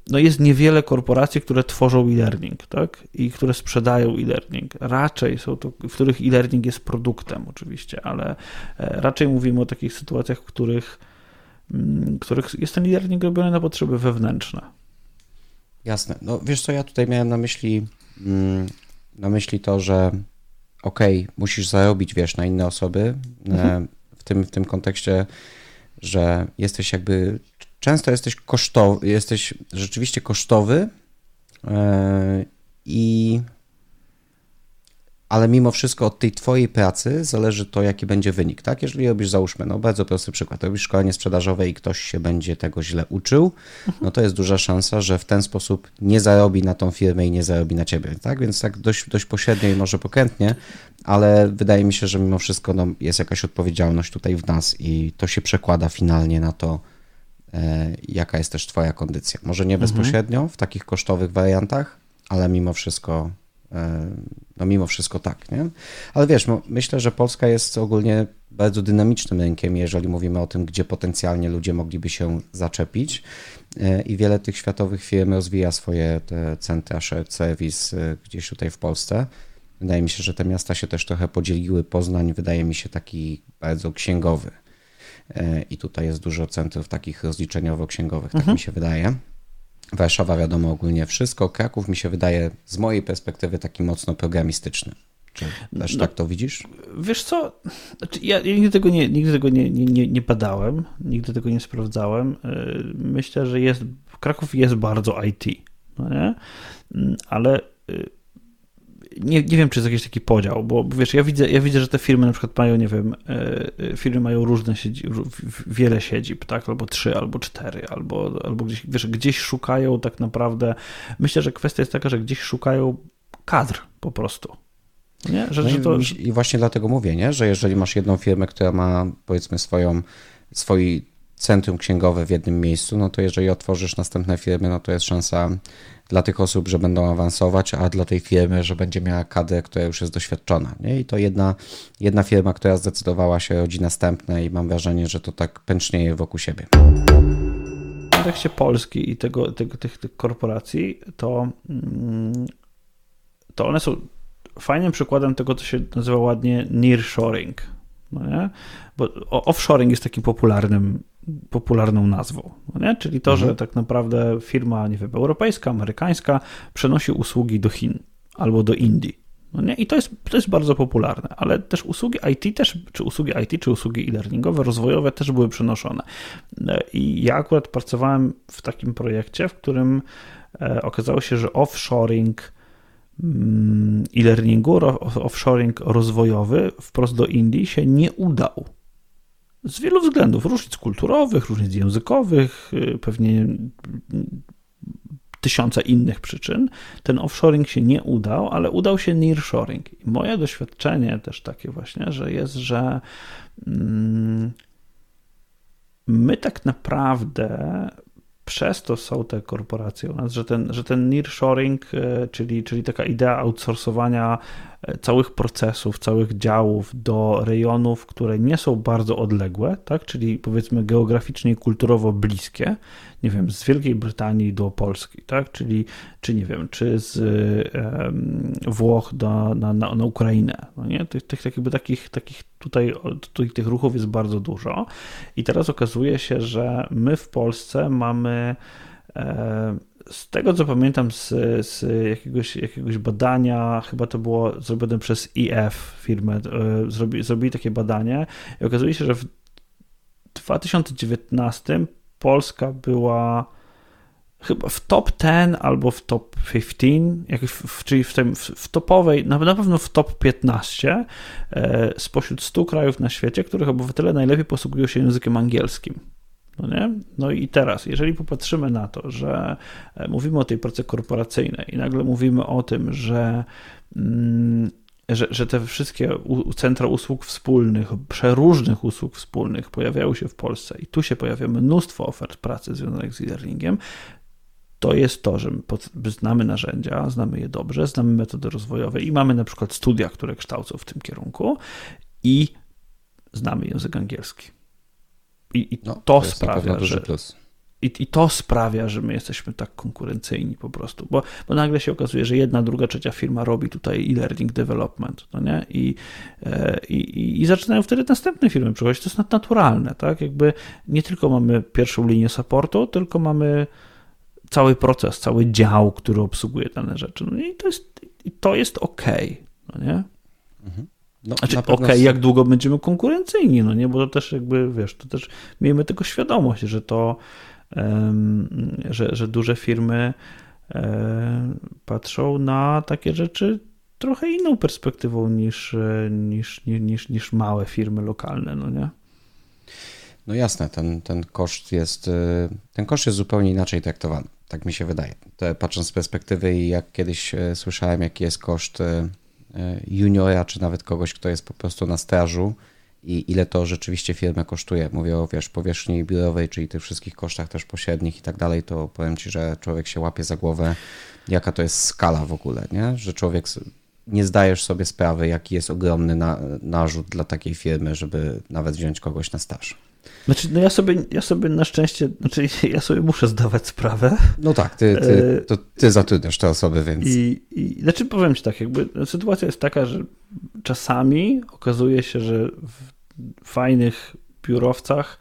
no jest niewiele korporacji, które tworzą e-learning, tak? I które sprzedają e-learning. Raczej są to, w których e-learning jest produktem oczywiście, ale e, raczej mówimy o takich sytuacjach, w których, mm, w których jest ten e-learning robiony na potrzeby wewnętrzne. Jasne. No wiesz co, ja tutaj miałem na myśli na myśli to, że okej, okay, musisz zarobić, wiesz, na inne osoby, e, mhm. w, tym, w tym kontekście, że jesteś jakby często jesteś kosztowy, jesteś rzeczywiście kosztowy e, i ale mimo wszystko od tej twojej pracy zależy to, jaki będzie wynik, tak? Jeżeli robisz, załóżmy, no bardzo prosty przykład, robisz szkolenie sprzedażowe i ktoś się będzie tego źle uczył, no to jest duża szansa, że w ten sposób nie zarobi na tą firmę i nie zarobi na ciebie, tak? Więc tak dość, dość pośrednio i może pokrętnie, ale wydaje mi się, że mimo wszystko no, jest jakaś odpowiedzialność tutaj w nas i to się przekłada finalnie na to, E, jaka jest też Twoja kondycja. Może nie mhm. bezpośrednio w takich kosztowych wariantach, ale mimo wszystko, no mimo wszystko tak, nie? Ale wiesz, myślę, że Polska jest ogólnie bardzo dynamicznym rynkiem, jeżeli mówimy o tym, gdzie potencjalnie ludzie mogliby się zaczepić e, i wiele tych światowych firm rozwija swoje te centra shared service gdzieś tutaj w Polsce. Wydaje mi się, że te miasta się też trochę podzieliły. Poznań wydaje mi się taki bardzo księgowy. E, i tutaj jest dużo centrów takich rozliczeniowo-księgowych, tak mhm. mi się wydaje. Warszawa wiadomo ogólnie wszystko, Kraków mi się wydaje z mojej perspektywy taki mocno programistyczny. Czy też no, tak to widzisz? Wiesz co, znaczy ja, nigdy tego, nie, nigdy tego nie, nie, nie badałem, nigdy tego nie sprawdzałem. E, myślę, że jest, Kraków jest bardzo IT, no nie? Mm, ale e, nie, nie wiem, czy jest jakiś taki podział, bo wiesz, ja widzę, ja widzę, że te firmy na przykład mają, nie wiem, e, e, firmy mają różne siedzib, wiele siedzib, tak, albo trzy, albo cztery, albo, albo gdzieś, wiesz, gdzieś szukają tak naprawdę, myślę, że kwestia jest taka, że gdzieś szukają kadr po prostu. Nie? Że, no że to... I właśnie dlatego mówię, nie? że jeżeli masz jedną firmę, która ma powiedzmy swoją, swój centrum księgowe w jednym miejscu, no to jeżeli otworzysz następne firmy, no to jest szansa dla tych osób, że będą awansować, a dla tej firmy, że będzie miała kadrę, która już jest doświadczona. Nie? I to jedna, jedna firma, która zdecydowała się rodzi następne i mam wrażenie, że to tak pęcznieje wokół siebie. W kontekście Polski i tego, tego, tych, tych korporacji, to, mm, to one są fajnym przykładem tego, co się nazywa ładnie nearshoring. No nie? Bo offshoring jest takim popularnym popularną nazwą. No nie? Czyli to, mhm. że tak naprawdę firma, nie wiem, europejska, amerykańska przenosi usługi do Chin albo do Indii. No nie? I to jest, to jest bardzo popularne, ale też usługi IT też, czy usługi IT, czy usługi e-learningowe, rozwojowe też były przenoszone. E, I ja akurat pracowałem w takim projekcie, w którym e, okazało się, że offshoring mm, e-learningu, offshoring rozwojowy wprost do Indii się nie udał. Z wielu względów, różnic kulturowych, różnic językowych, y, pewnie tysiące innych przyczyn. Ten offshoring się nie udał, ale udał się nearshoring. I moje doświadczenie też takie właśnie, że jest, że mm, my tak naprawdę przez to są te korporacje u nas, że ten, że ten nearshoring, e, czyli, czyli taka idea outsourcowania całych procesów, całych działów do rejonów, które nie są bardzo odległe, tak? czyli powiedzmy geograficznie i kulturowo bliskie, nie wiem, z Wielkiej Brytanii do Polski, tak? czyli, czy nie wiem, czy z Włoch do, na, na, na Ukrainę. No nie? Tych, tych jakby takich, takich tutaj, tutaj tych ruchów jest bardzo dużo i teraz okazuje się, że my w Polsce mamy e, z tego co pamiętam z, z, jakiegoś, jakiegoś badania, chyba to było zrobione przez IF firmę, e, zrobi, zrobili takie badanie i okazuje się, że w 2019 Polska była chyba w top 10 albo w top 15, jakoś w, czyli w, tym, w, topowej, na, na pewno w top 15 e, spośród 100 krajów na świecie, których obywatele najlepiej posługują się językiem angielskim. No, nie? no i teraz, jeżeli popatrzymy na to, że e, mówimy o tej pracy korporacyjnej i nagle mówimy o tym, że mm, że, że te wszystkie centra usług wspólnych, przeróżnych usług wspólnych pojawiają się w Polsce i tu się pojawia mnóstwo ofert pracy związanych z e-learningiem, to jest to, że znamy narzędzia, znamy je dobrze, znamy metody rozwojowe i mamy na przykład studia, które kształcą w tym kierunku i znamy język angielski. I, i no, to, to sprawia, że. I, I to sprawia, że my jesteśmy tak konkurencyjni po prostu, bo, bo nagle się okazuje, że jedna, druga, trzecia firma robi tutaj e-learning development, no nie? I, e, i, I zaczynają wtedy następne firmy przychodzić. To jest naturalne, tak? Jakby nie tylko mamy pierwszą linię supportu, tylko mamy cały proces, cały dział, który obsługuje dane rzeczy. No i to jest, i to jest ok, no nie? Mhm. No, znaczy, okej, okay, jak długo będziemy konkurencyjni, no nie, bo to też jakby, wiesz, to też miejmy tego świadomość, że to że, że duże firmy e, patrzą na takie rzeczy trochę inną perspektywą niż, e, niż, niż, niż małe firmy lokalne, no nie? No jasne, ten, ten koszt jest e, ten koszt jest zupełnie inaczej traktowany, tak mi się wydaje. To, patrząc z perspektywy i jak kiedyś słyszałem, jaki jest koszt juniora, czy nawet kogoś, kto jest po prostu na strażu, i ile to rzeczywiście firmę kosztuje. Mówię o wiesz, powierzchni biurowej, czyli tych wszystkich kosztach też pośrednich i tak dalej, to powiem Ci, że człowiek się łapie za głowę, jaka to jest skala w ogóle, nie? że człowiek nie zdajesz sobie sprawy, jaki jest ogromny na, narzut dla takiej firmy, żeby nawet wziąć kogoś na staż. Znaczy, no ja sobie, ja sobie na szczęście, znaczy ja sobie muszę zdawać sprawę. No tak, ty, ty, e, to ty zatrudniasz te osoby, więc. I, i znaczy powiem ci tak, jakby sytuacja jest taka, że czasami okazuje się, że w fajnych biurowcach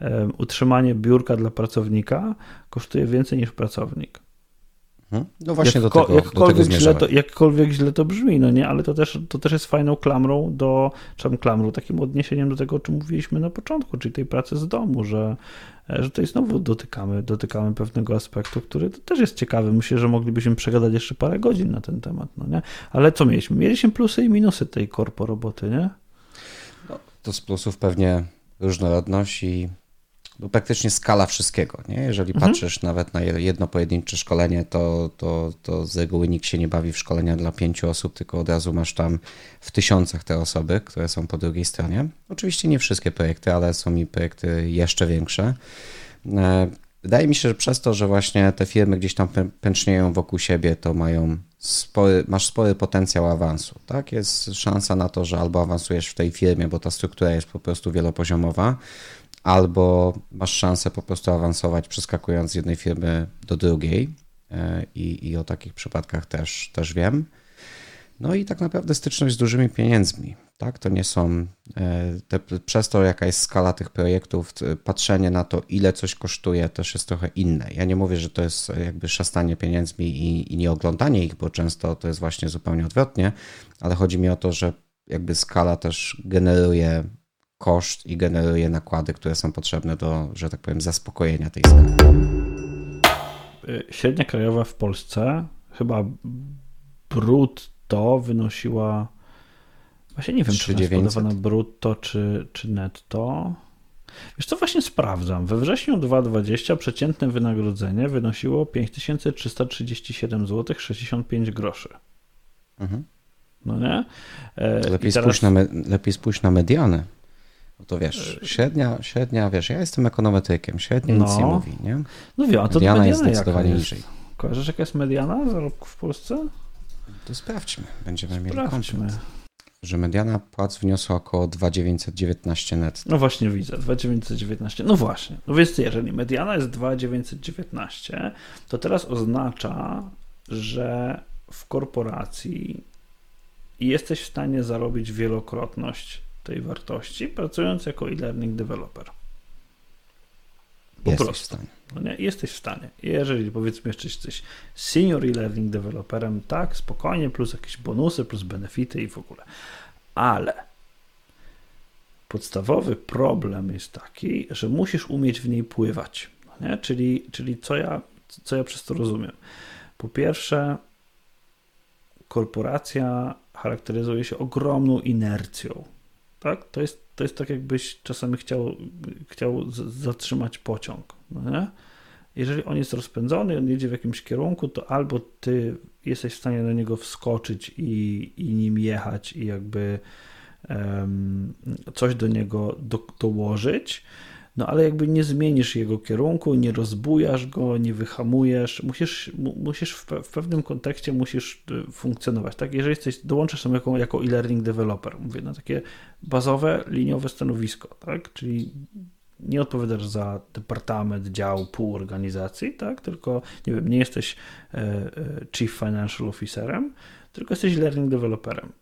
um, utrzymanie biurka dla pracownika kosztuje więcej niż pracownik. Mhm. No właśnie Jakko, do tego, jakkolwiek, do tego źle to, jakkolwiek źle to brzmi, no nie, ale to też, to też jest fajną klamrą do, czy klamrą, takim odniesieniem do tego, o czym mówiliśmy na początku, czyli tej pracy z domu, że, że tutaj znowu dotykamy, dotykamy pewnego aspektu, który też jest ciekawy. Myślę, że moglibyśmy przegadać jeszcze parę godzin na ten temat, no nie? Ale co mieliśmy? Mieliśmy plusy i minusy tej korpo roboty, nie? No, to z plusów pewnie różnorodność i no, praktycznie skala wszystkiego. Nie? Jeżeli mhm. patrzysz nawet na jedno pojedyncze szkolenie, to, to, to z reguły nikt się nie bawi w szkolenia dla pięciu osób, tylko od razu masz tam w tysiącach te osoby, które są po drugiej stronie. Oczywiście nie wszystkie projekty, ale są mi projekty jeszcze większe. E, wydaje mi się, że przez to, że właśnie te firmy gdzieś tam pęcznieją wokół siebie, to mają spory, masz spory potencjał awansu. Tak? Jest szansa na to, że albo awansujesz w tej firmie, bo ta struktura jest po prostu wielopoziomowa, albo masz szansę po prostu awansować, przeskakując z jednej firmy do drugiej. E, I, i o takich przypadkach też, też wiem. No i tak naprawdę styczność z dużymi pieniędzmi. Tak, to nie są, e, te, przez to jaka jest skala tych projektów, patrzenie na to, ile coś kosztuje, też jest trochę inne. Ja nie mówię, że to jest jakby szastanie pieniędzmi i, i nie oglądanie ich, bo często to jest właśnie zupełnie odwrotnie, ale chodzi mi o to, że jakby skala też generuje koszt i generuje nakłady, które są potrzebne do, że tak powiem, zaspokojenia tej skali. Średnia krajowa w Polsce chyba brutto wynosiła właśnie nie wiem, czy jest podawana brutto, czy, czy netto. Wiesz co, właśnie sprawdzam. We wrześniu 2020 przeciętne wynagrodzenie wynosiło 5337 zł 65 groszy. Mhm. No nie? E, lepiej, teraz... spójrz na me, lepiej spójrz na mediany. No to wiesz, średnia, średnia, wiesz, ja jestem ekonometrykiem, średnia no. nic nie mówi, nie? No wiem, a to mediana, jest zdecydowanie jest? niżej. Kojarzysz, jaka jest mediana zarobków w Polsce? To sprawdźmy, będziemy sprawdźmy. mieli komplet. Że mediana płac wniosła około 2,919 net. No właśnie widzę, 2,919. No właśnie. No więc jeżeli mediana jest 2,919, to teraz oznacza, że w korporacji jesteś w stanie zarobić wielokrotność tej wartości, pracując jako e-learning developer. Po jesteś prostu. w stanie. No nie? Jesteś w stanie. Jeżeli powiedzmy jeszcze jesteś senior e-learning developerem, tak, spokojnie, plus jakieś bonusy, plus benefity i w ogóle. Ale podstawowy problem jest taki, że musisz umieć w niej pływać. No nie? Czyli, czyli co, ja, co ja przez to rozumiem? Po pierwsze, korporacja charakteryzuje się ogromną inercją tak? To jest, to jest tak, jakbyś czasami chciał, chciał zatrzymać pociąg. No? Jeżeli on jest rozpędzony, on jedzie w jakimś kierunku, to albo ty jesteś w stanie do niego wskoczyć i, i nim jechać i jakby um, coś do niego do, dołożyć, no ale jakby nie zmienisz jego kierunku, nie rozbujasz go, nie wyhamujesz, musisz, musisz w, w pewnym kontekście musisz y, funkcjonować, tak? Jeżeli jesteś, dołączasz się jako, jako e-learning developer, mówię, na takie bazowe, liniowe stanowisko, tak? Czyli nie odpowiadasz za departament, dział, pół organizacji, tak? Tylko, nie wiem, nie jesteś e, e, chief financial officerem, tylko jesteś learning developerem.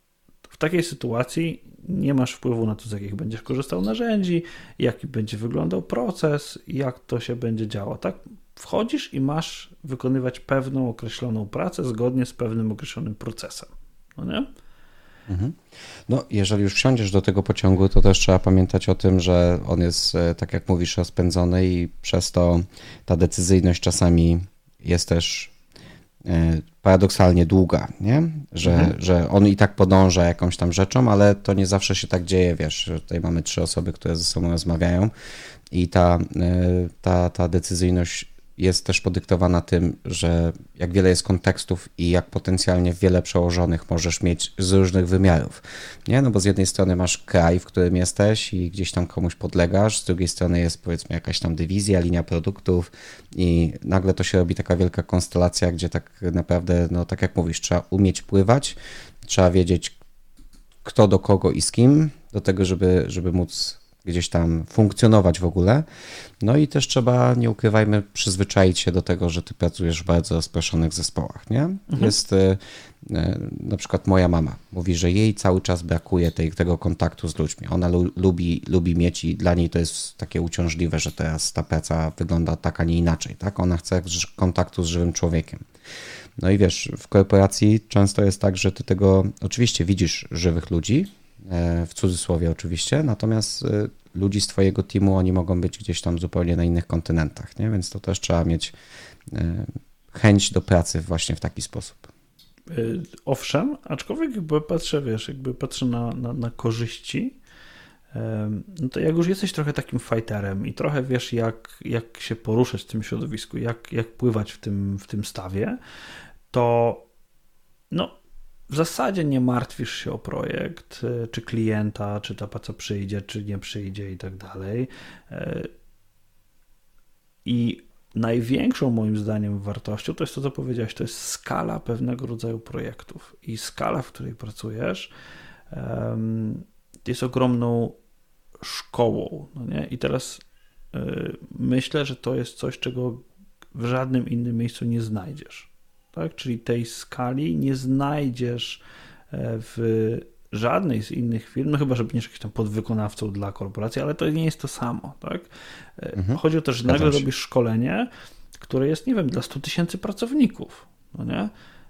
W takiej sytuacji nie masz wpływu na to, z jakich będziesz korzystał narzędzi, jaki będzie wyglądał proces, jak to się będzie działo. Tak? Wchodzisz i masz wykonywać pewną określoną pracę zgodnie z pewnym określonym procesem. No nie? Mhm. No, jeżeli już wsiądziesz do tego pociągu, to też trzeba pamiętać o tym, że on jest, e, tak jak mówisz, rozpędzony i przez to ta decyzyjność czasami jest też E, paradoksalnie długa, nie? Że, mhm. że on i tak podąża jakąś tam rzeczą, ale to nie zawsze się tak dzieje, wiesz, tutaj mamy trzy osoby, które ze sobą rozmawiają i ta, e, ta, ta decyzyjność jest też podyktowana tym, że jak wiele jest kontekstów i jak potencjalnie wiele przełożonych możesz mieć z różnych wymiarów. Nie? No bo z jednej strony masz kraj, w którym jesteś i gdzieś tam komuś podlegasz, z drugiej strony jest powiedzmy jakaś tam dywizja, linia produktów i nagle to się robi taka wielka konstelacja, gdzie tak naprawdę, no tak jak mówisz, trzeba umieć pływać, trzeba wiedzieć kto do kogo i z kim, do tego, żeby, żeby móc gdzieś tam funkcjonować w ogóle. No i też trzeba, nie ukrywajmy, przyzwyczaić się do tego, że ty pracujesz w bardzo rozproszonych zespołach, nie? Mhm. Jest y, y, na przykład moja mama mówi, że jej cały czas brakuje tej, tego kontaktu z ludźmi. Ona lu, lubi, lubi mieć i dla niej to jest takie uciążliwe, że teraz ta praca wygląda tak, a nie inaczej, tak? Ona chce kontaktu z żywym człowiekiem. No i wiesz, w korporacji często jest tak, że ty tego, oczywiście widzisz żywych ludzi, w cudzysłowie oczywiście, natomiast e, ludzi z Twojego teamu, oni mogą być gdzieś tam zupełnie na innych kontynentach, nie? więc to też trzeba mieć e, chęć do pracy właśnie w taki sposób. Owszem, aczkolwiek jakby patrzę, wiesz, jakby patrzę na, na, na korzyści, no to jak już jesteś trochę takim fighterem i trochę wiesz, jak, jak się poruszać w tym środowisku, jak, jak pływać w tym, w tym stawie, to no, w zasadzie nie martwisz się o projekt, e, czy klienta, czy ta praca przyjdzie, czy nie przyjdzie i tak dalej. E, I największą moim zdaniem wartością to jest to, co powiedziałeś, to jest skala pewnego rodzaju projektów. I skala, w której pracujesz, jest ogromną szkołą. No nie? I teraz e, myślę, że to jest coś, czego w żadnym innym miejscu nie znajdziesz tak? czyli tej skali nie znajdziesz w żadnej z innych firm, no chyba, że będziesz jakimś tam podwykonawcą dla korporacji, ale to nie jest to samo, tak? Mhm. Chodzi o to, że nagle robisz szkolenie, które jest, nie wiem, dla 100 tysięcy pracowników, no nie?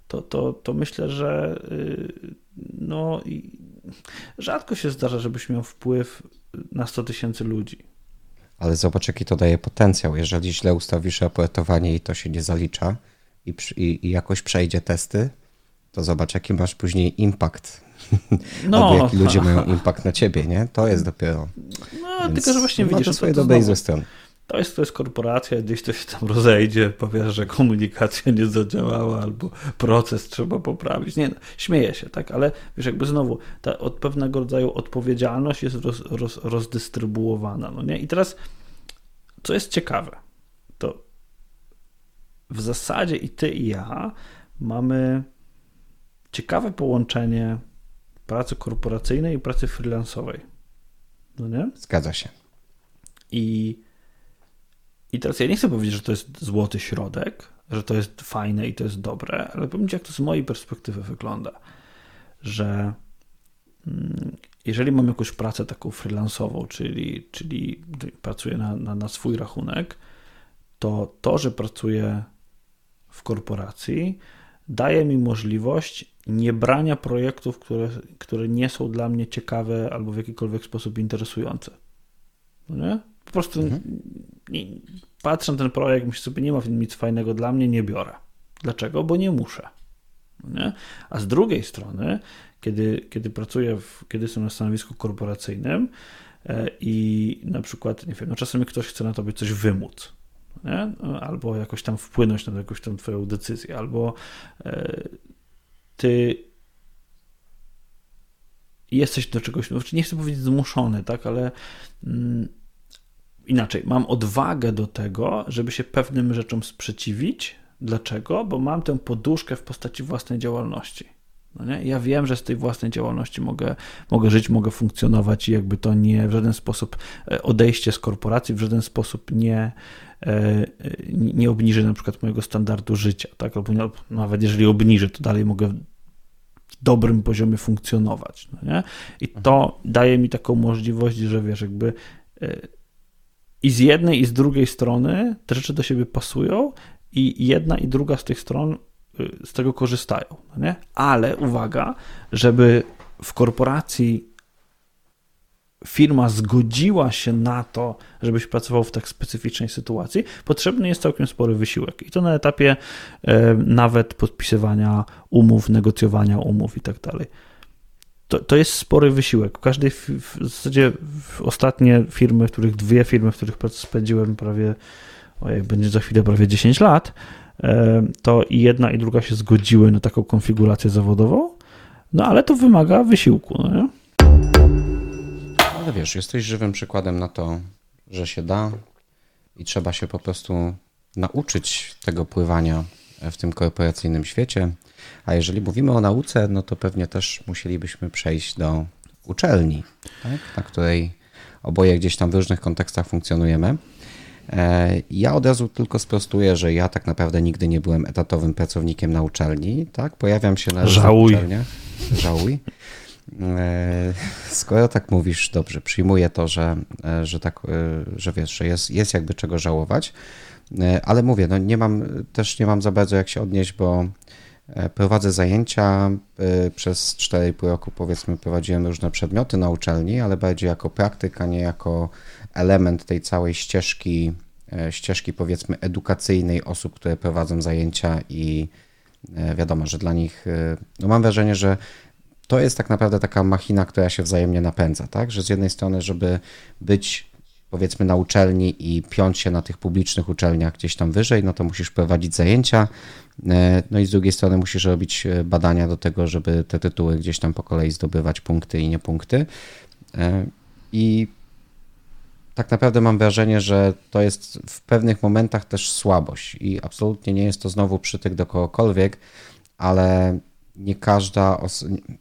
To, to, to myślę, że y, no, rzadko się zdarza, żebyś miał wpływ na 100 tysięcy ludzi. Ale zobacz, jaki to daje potencjał. Jeżeli źle ustawisz raportowanie i to się nie zalicza i, i, i jakoś przejdzie testy, to zobacz, jaki masz później impact. No, Albo jaki ludzie mają impact na ciebie, nie? To jest dopiero. No, Więc tylko że właśnie widzisz, to swoje dobre i ze strony. To jest, to jest korporacja, gdzieś to się tam rozejdzie, powiesz, że komunikacja nie zadziałała albo proces trzeba poprawić. Nie, no, śmieję się, tak, ale wiesz, jakby znowu ta od pewnego rodzaju odpowiedzialność jest roz, roz, rozdystrybuowana, no nie? I teraz, co jest ciekawe, w zasadzie i ty i ja mamy ciekawe połączenie pracy korporacyjnej i pracy freelansowej. No nie? Zgadza się. I i teraz ja nie chcę powiedzieć, że to jest złoty środek, że to jest fajne i to jest dobre, ale powiem Ci, jak to z mojej perspektywy wygląda, że mm, jeżeli mam jakąś pracę taką freelansową, czyli, czyli pracuję na, na, na swój rachunek, to to, że pracuję w korporacji, daje mi możliwość nie brania projektów, które, które nie są dla mnie ciekawe albo w jakikolwiek sposób interesujące. No nie? Po prostu mhm. nie, patrzę na ten projekt, myślę sobie, nie ma w nim nic fajnego dla mnie, nie biorę. Dlaczego? Bo nie muszę. Nie? A z drugiej strony, kiedy, kiedy pracuję, w, kiedy jestem na stanowisku korporacyjnym e, i na przykład, nie wiem, no czasami ktoś chce na tobie coś wymóc, nie? albo jakoś tam wpłynąć na jakąś tam twoją decyzję, albo e, ty jesteś do czegoś, no, nie chcę powiedzieć zmuszony, tak, ale mm, inaczej, mam odwagę do tego, żeby się pewnym rzeczom sprzeciwić. Dlaczego? Bo mam tę poduszkę w postaci własnej działalności. No nie? Ja wiem, że z tej własnej działalności mogę, mogę żyć, mogę funkcjonować i jakby to nie w żaden sposób e, odejście z korporacji, w żaden sposób nie, e, nie obniży na przykład mojego standardu życia. Tak? Albo nawet jeżeli obniży, to dalej mogę w dobrym poziomie funkcjonować. No nie? I to daje mi taką możliwość, że wiesz, jakby e, i z jednej i z drugiej strony te rzeczy do siebie pasują i jedna i druga z tych stron z tego korzystają. No nie? Ale uwaga, żeby w korporacji firma zgodziła się na to, żebyś pracował w tak specyficznej sytuacji, potrzebny jest całkiem spory wysiłek. I to na etapie e, nawet podpisywania umów, negocjowania umów i tak dalej to, to jest spory wysiłek. W każdej, w, zasadzie w ostatnie firmy, w których dwie firmy, w których spędziłem prawie, ojej, będzie za chwilę prawie 10 lat, to i jedna i druga się zgodziły na taką konfigurację zawodową, no ale to wymaga wysiłku, no nie? Ale wiesz, jesteś żywym przykładem na to, że się da i trzeba się po prostu nauczyć tego pływania w tym korporacyjnym świecie. A jeżeli mówimy o nauce, no to pewnie też musielibyśmy przejść do uczelni, tak? na której oboje gdzieś tam w różnych kontekstach funkcjonujemy. E, ja od razu tylko sprostuję, że ja tak naprawdę nigdy nie byłem etatowym pracownikiem na uczelni. Tak? Pojawiam się na Żałuj. uczelniach. Żałuj. E, skoro tak mówisz, dobrze, przyjmuję to, że, e, że, tak, że wiesz, że jest, jest jakby czego żałować, ale mówię, no nie mam, też nie mam za bardzo jak się odnieść, bo prowadzę zajęcia przez 4,5 roku, powiedzmy, prowadziłem różne przedmioty na uczelni, ale bardziej jako praktyk, a nie jako element tej całej ścieżki, e, ścieżki powiedzmy edukacyjnej osób, które prowadzą zajęcia i wiadomo, że dla nich, no mam wrażenie, że to jest tak naprawdę taka machina, która się wzajemnie napędza, tak? Że z jednej strony, żeby być powiedzmy na uczelni i piąć się na tych publicznych uczelniach gdzieś tam wyżej, no to musisz prowadzić zajęcia, e, no i z drugiej strony musisz robić e, badania do tego, żeby te tytuły gdzieś tam po kolei zdobywać punkty i nie punkty. E, I tak naprawdę mam wrażenie, że to jest w pewnych momentach też słabość i absolutnie nie jest to znowu przytyk do kogokolwiek, ale nie każda,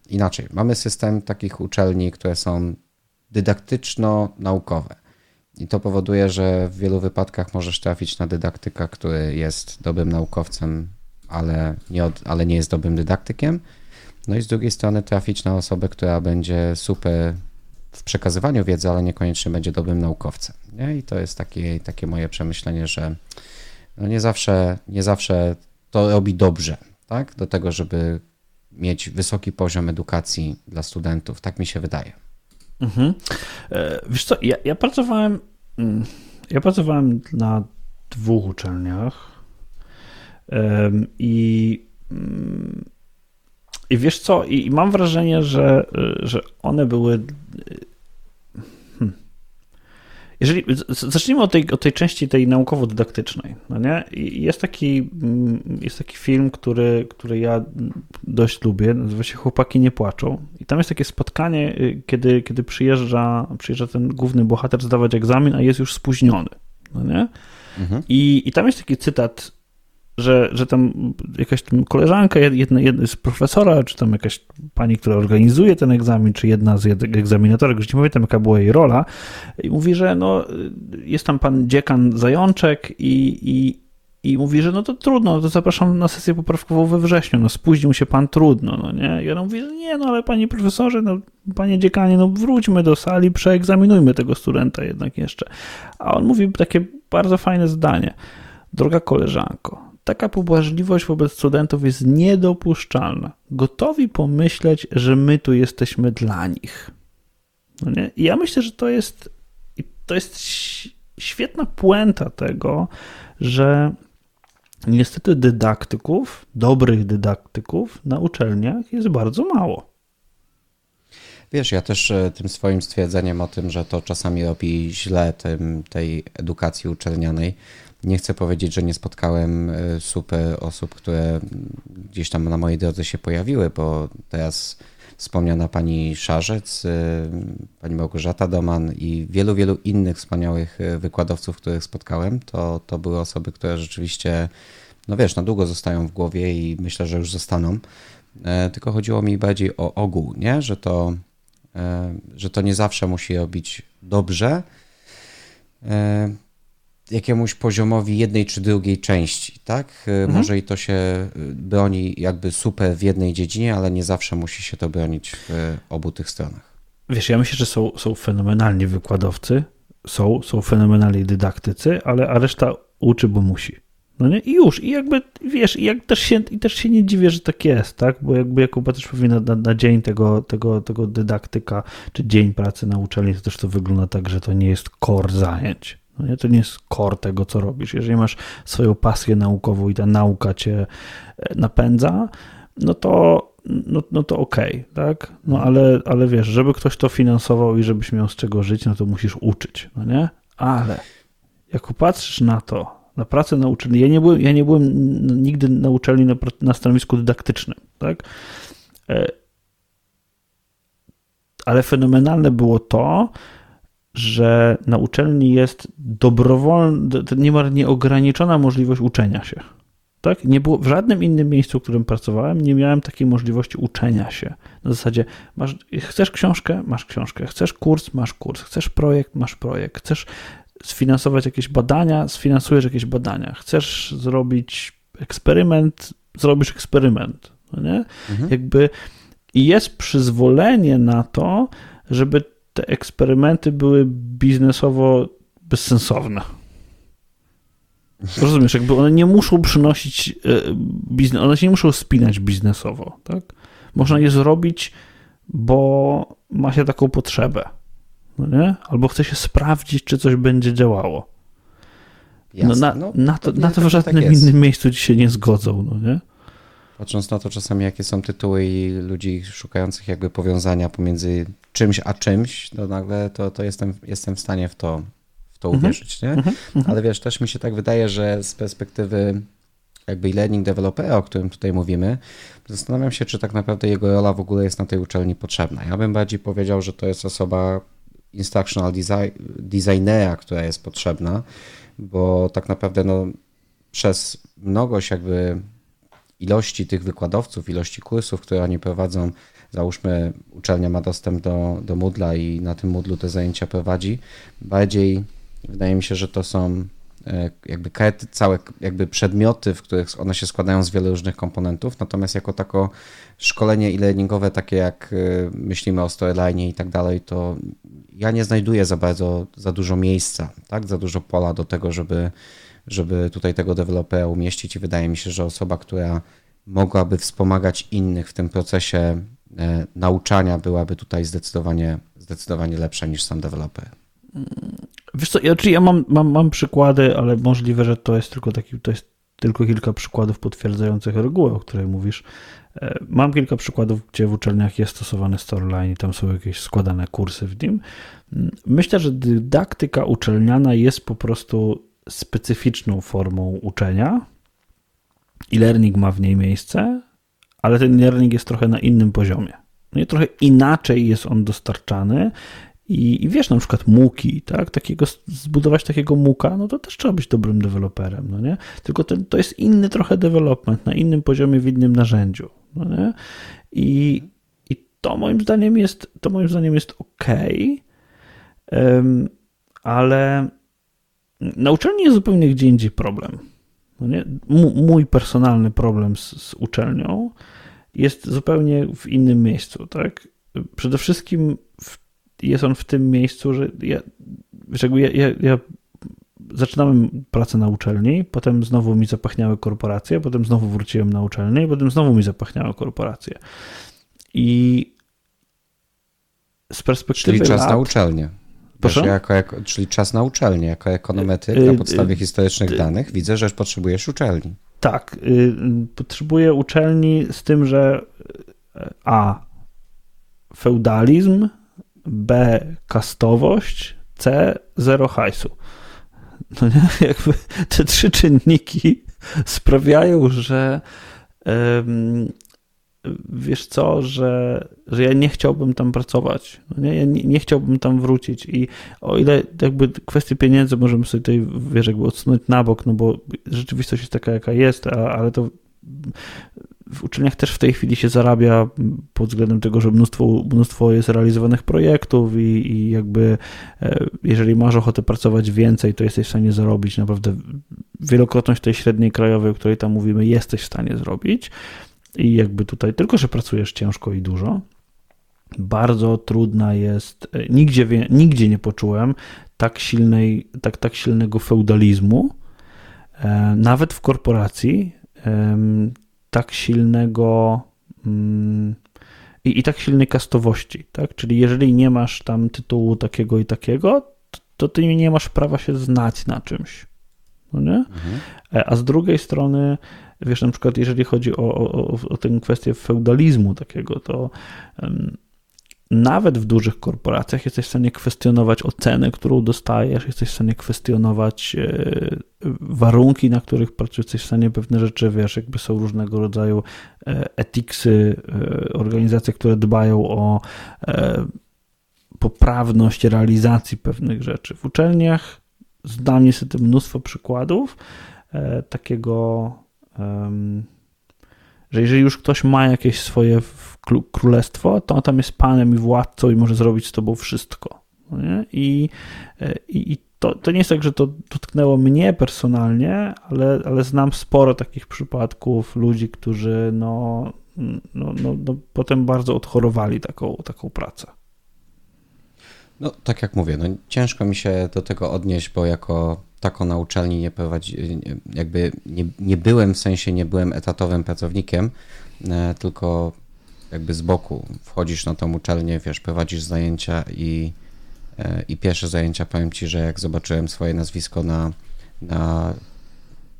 inaczej, mamy system takich uczelni, które są dydaktyczno-naukowe. I to powoduje, że w wielu wypadkach możesz trafić na dydaktyka, który jest dobrym naukowcem, ale nie, od, ale nie jest dobrym dydaktykiem. No i z drugiej strony trafić na osobę, która będzie super w przekazywaniu wiedzy, ale niekoniecznie będzie dobrym naukowcem. Nie? I to jest takie, takie moje przemyślenie, że no nie, zawsze, nie zawsze to robi dobrze, tak? Do tego, żeby mieć wysoki poziom edukacji dla studentów. Tak mi się wydaje. Mhm. E, wiesz co, ja, ja pracowałem mm, ja pracowałem na dwóch uczelniach i mm, i wiesz co, i mam wrażenie, że, że one były jeżeli, zacznijmy od tej, od tej części tej naukowo-dydaktycznej. No nie? Jest, taki, mm, jest taki film, który, który ja dość lubię, nazywa się Chłopaki nie płaczą. I tam jest takie spotkanie, y, kiedy, kiedy przyjeżdża, przyjeżdża ten główny bohater zdawać egzamin, a jest już spóźniony. No nie? Mhm. I, I tam jest taki cytat że, że tam jakaś tam koleżanka, jedna, jedna z profesora, czy tam jakaś pani, która organizuje ten egzamin, czy jedna z egzaminatorek, już nie pamiętam jaka była jej rola, i mówi, że no, jest tam pan dziekan Zajączek i, i, i mówi, że no to trudno, to zapraszam na sesję poprawkową we wrześniu, no spóźnił się pan trudno, no nie? I ona mówi, że nie, no ale panie profesorze, no panie dziekanie, no wróćmy do sali, przeegzaminujmy tego studenta jednak jeszcze. A on mówi takie bardzo fajne zdanie. Droga koleżanko, taka pobłażliwość wobec studentów jest niedopuszczalna. Gotowi pomyśleć, że my tu jesteśmy dla nich. No nie? I ja myślę, że to jest, to jest świetna puenta tego, że niestety dydaktyków, dobrych dydaktyków na uczelniach jest bardzo mało. Wiesz, ja też e, tym swoim stwierdzeniem o tym, że to czasami robi źle tym, tej edukacji uczelnianej, nie chcę powiedzieć, że nie spotkałem e, super osób, które gdzieś tam na mojej drodze się pojawiły, bo teraz wspomniana pani Szarzec, e, pani Małgorzata Doman i wielu, wielu innych wspaniałych e, wykładowców, których spotkałem, to, to były osoby, które rzeczywiście, no wiesz, na długo zostają w głowie i myślę, że już zostaną. Tylko chodziło mi bardziej o ogół, nie? Że, to, że to nie zawsze musi robić dobrze jakiemuś poziomowi jednej czy drugiej części, tak? Y, mhm. Może i to się y, broni jakby super w jednej dziedzinie, ale nie zawsze musi się to bronić w obu tych stronach. Wiesz, ja myślę, że są, są fenomenalni wykładowcy, są, są fenomenalni dydaktycy, ale a reszta uczy, bo musi. No nie? I już. I jakby, wiesz, i jak też się, i też się nie dziwię, że tak jest, tak? Bo jakby Jakuba też powinna na, na, dzień tego, tego, tego dydaktyka, czy dzień pracy na uczelni, to też to wygląda tak, że to nie jest core zajęć. No nie? To nie jest core tego, co robisz. Jeżeli masz swoją pasję naukową i ta nauka cię e, napędza, no to, no, no to okej, okay, tak? No ale, ale wiesz, żeby ktoś to finansował i żebyś miał z czego żyć, no to musisz uczyć, no nie? Ale jak popatrzysz na to, na pracę na uczelni, ja nie byłem, ja nie byłem nigdy na uczelni na, na stanowisku dydaktycznym, tak? E, ale fenomenalne było to, że na uczelni jest dobrowolna, niemal nieograniczona możliwość uczenia się. Tak? Nie było, w żadnym innym miejscu, w którym pracowałem, nie miałem takiej możliwości uczenia się. Na zasadzie, masz, chcesz książkę, masz książkę, chcesz kurs, masz kurs, chcesz projekt, masz projekt, chcesz sfinansować jakieś badania, sfinansujesz jakieś badania, chcesz zrobić eksperyment, zrobisz eksperyment. No nie? Mhm. Jakby i jest przyzwolenie na to, żeby te eksperymenty były biznesowo bezsensowne. Rozumiesz, jakby one nie muszą przynosić e, biznes, one się nie muszą spinać biznesowo, tak? Można je zrobić, bo ma się taką potrzebę, no nie? Albo chce się sprawdzić, czy coś będzie działało. No na, no, na, to, na to w żadnym tak innym miejscu ci się nie zgodzą, no nie? Patrząc na to czasami, jakie są tytuły i ludzi szukających jakby powiązania pomiędzy czymś a czymś, to nagle to, to jestem, jestem w stanie w to, w to mhm. uwierzyć, nie? Mhm. Mhm. Ale wiesz, też mi się tak wydaje, że z perspektywy jakby e-learning developera, o którym tutaj mówimy, zastanawiam się, czy tak naprawdę jego rola w ogóle jest na tej uczelni potrzebna. Ja bym bardziej powiedział, że to jest osoba instructional design, designera, która jest potrzebna, bo tak naprawdę no, przez mnogość jakby ilości tych wykładowców, ilości kursów, które oni prowadzą, załóżmy uczelnia ma dostęp do, do Moodla i na tym Moodlu te zajęcia prowadzi, bardziej wydaje mi się, że to są jakby karty, całe jakby przedmioty, w których one się składają z wielu różnych komponentów, natomiast jako tako szkolenie e-learningowe, takie jak myślimy o storyline i tak dalej, to ja nie znajduję za bardzo, za dużo miejsca, tak, za dużo pola do tego, żeby, żeby tutaj tego dewelopera umieścić i wydaje mi się, że osoba, która mogłaby wspomagać innych w tym procesie e, nauczania byłaby tutaj zdecydowanie, zdecydowanie lepsza niż sam deweloper. Wiesz co, ja, ja mam, mam, mam przykłady, ale możliwe, że to jest tylko taki, to jest tylko kilka przykładów potwierdzających regułę, o której mówisz. E, mam kilka przykładów, gdzie w uczelniach jest stosowany storyline i tam są jakieś składane kursy w nim. Mm, myślę, że dydaktyka uczelniana jest po prostu specyficzną formą uczenia, e-learning ma w niej miejsce, ale ten learning jest trochę na innym poziomie. No i trochę inaczej jest on dostarczany. I, I, wiesz, na przykład muki, tak? Takiego, zbudować takiego muka, no to też trzeba być dobrym deweloperem, no nie? Tylko to, to jest inny trochę development, na innym poziomie, w innym narzędziu, no nie? I, i to moim zdaniem jest, to moim zdaniem jest ok, um, ale na uczelni jest zupełnie gdzie indziej problem. No nie? mój personalny problem z, z, uczelnią jest zupełnie w innym miejscu. Tak? Przede wszystkim w, jest on w tym miejscu, że ja, że ja, ja, ja zaczynałem pracę na uczelni, potem znowu mi zapachniały korporacje, potem znowu wróciłem na uczelnię, potem znowu mi zapachniały korporacje. I z perspektywy Czyli czas lat, na uczelnię. Proszę? Jako, jako, czyli czas na uczelnię, jako ekonometryk na y, y, podstawie historycznych y, danych. Widzę, że potrzebujesz uczelni. Tak, potrzebuję uczelni z tym, że A. Feudalizm, B. Kastowość, C. Zero hajsu. No nie? Jakby te trzy czynniki sprawiają, że wiesz co, że, że ja nie chciałbym tam pracować, no nie? ja nie, nie, chciałbym tam wrócić. I o ile jakby kwestie pieniędzy możemy sobie tutaj, wiesz, jakby odsunąć na bok, no bo rzeczywistość jest taka, jaka jest, a, ale to w uczelniach też w tej chwili się zarabia pod względem tego, że mnóstwo, mnóstwo jest realizowanych projektów i, i jakby e, jeżeli masz ochotę pracować więcej, to jesteś w stanie zarobić naprawdę wielokrotność tej średniej krajowej, o której tam mówimy, jesteś w stanie zrobić i jakby tutaj tylko, że pracujesz ciężko i dużo, bardzo trudna jest, e, nigdzie, nigdzie nie poczułem tak, silnej, tak, tak silnego feudalizmu, e, nawet w korporacji, tak silnego mm, i, i tak silnej kastowości, tak? Czyli jeżeli nie masz tam tytułu takiego i takiego, to ty nie masz prawa się znać na czymś. No nie? Mhm. E, a z drugiej strony Wiesz, na przykład jeżeli chodzi o, o, o tę kwestię feudalizmu takiego, to um, nawet w dużych korporacjach jesteś w stanie kwestionować ocenę, którą dostajesz, jesteś w stanie kwestionować e, warunki, na których pracujesz, jesteś w stanie pewne rzeczy, wiesz, jakby są różnego rodzaju e, etiksy, e, organizacje, które dbają o poprawność realizacji pewnych rzeczy. W uczelniach znam niestety mnóstwo przykładów takiego że jeżeli już ktoś ma jakieś swoje królestwo, to on tam jest panem i władcą i może zrobić z tobą wszystko. Nie? I, e, i, i to, to nie jest tak, że to dotknęło mnie personalnie, ale, ale znam sporo takich przypadków ludzi, którzy no, no, no, no potem bardzo odchorowali taką, taką pracę. No, tak jak mówię, no, ciężko mi się do tego odnieść, bo jako taką na uczelni nie prowadzi, jakby nie, nie byłem, w sensie nie byłem etatowym pracownikiem, e, tylko jakby z boku wchodzisz na tą uczelnię, wiesz, prowadzisz zajęcia i, e, i pierwsze zajęcia, powiem Ci, że jak zobaczyłem swoje nazwisko na, na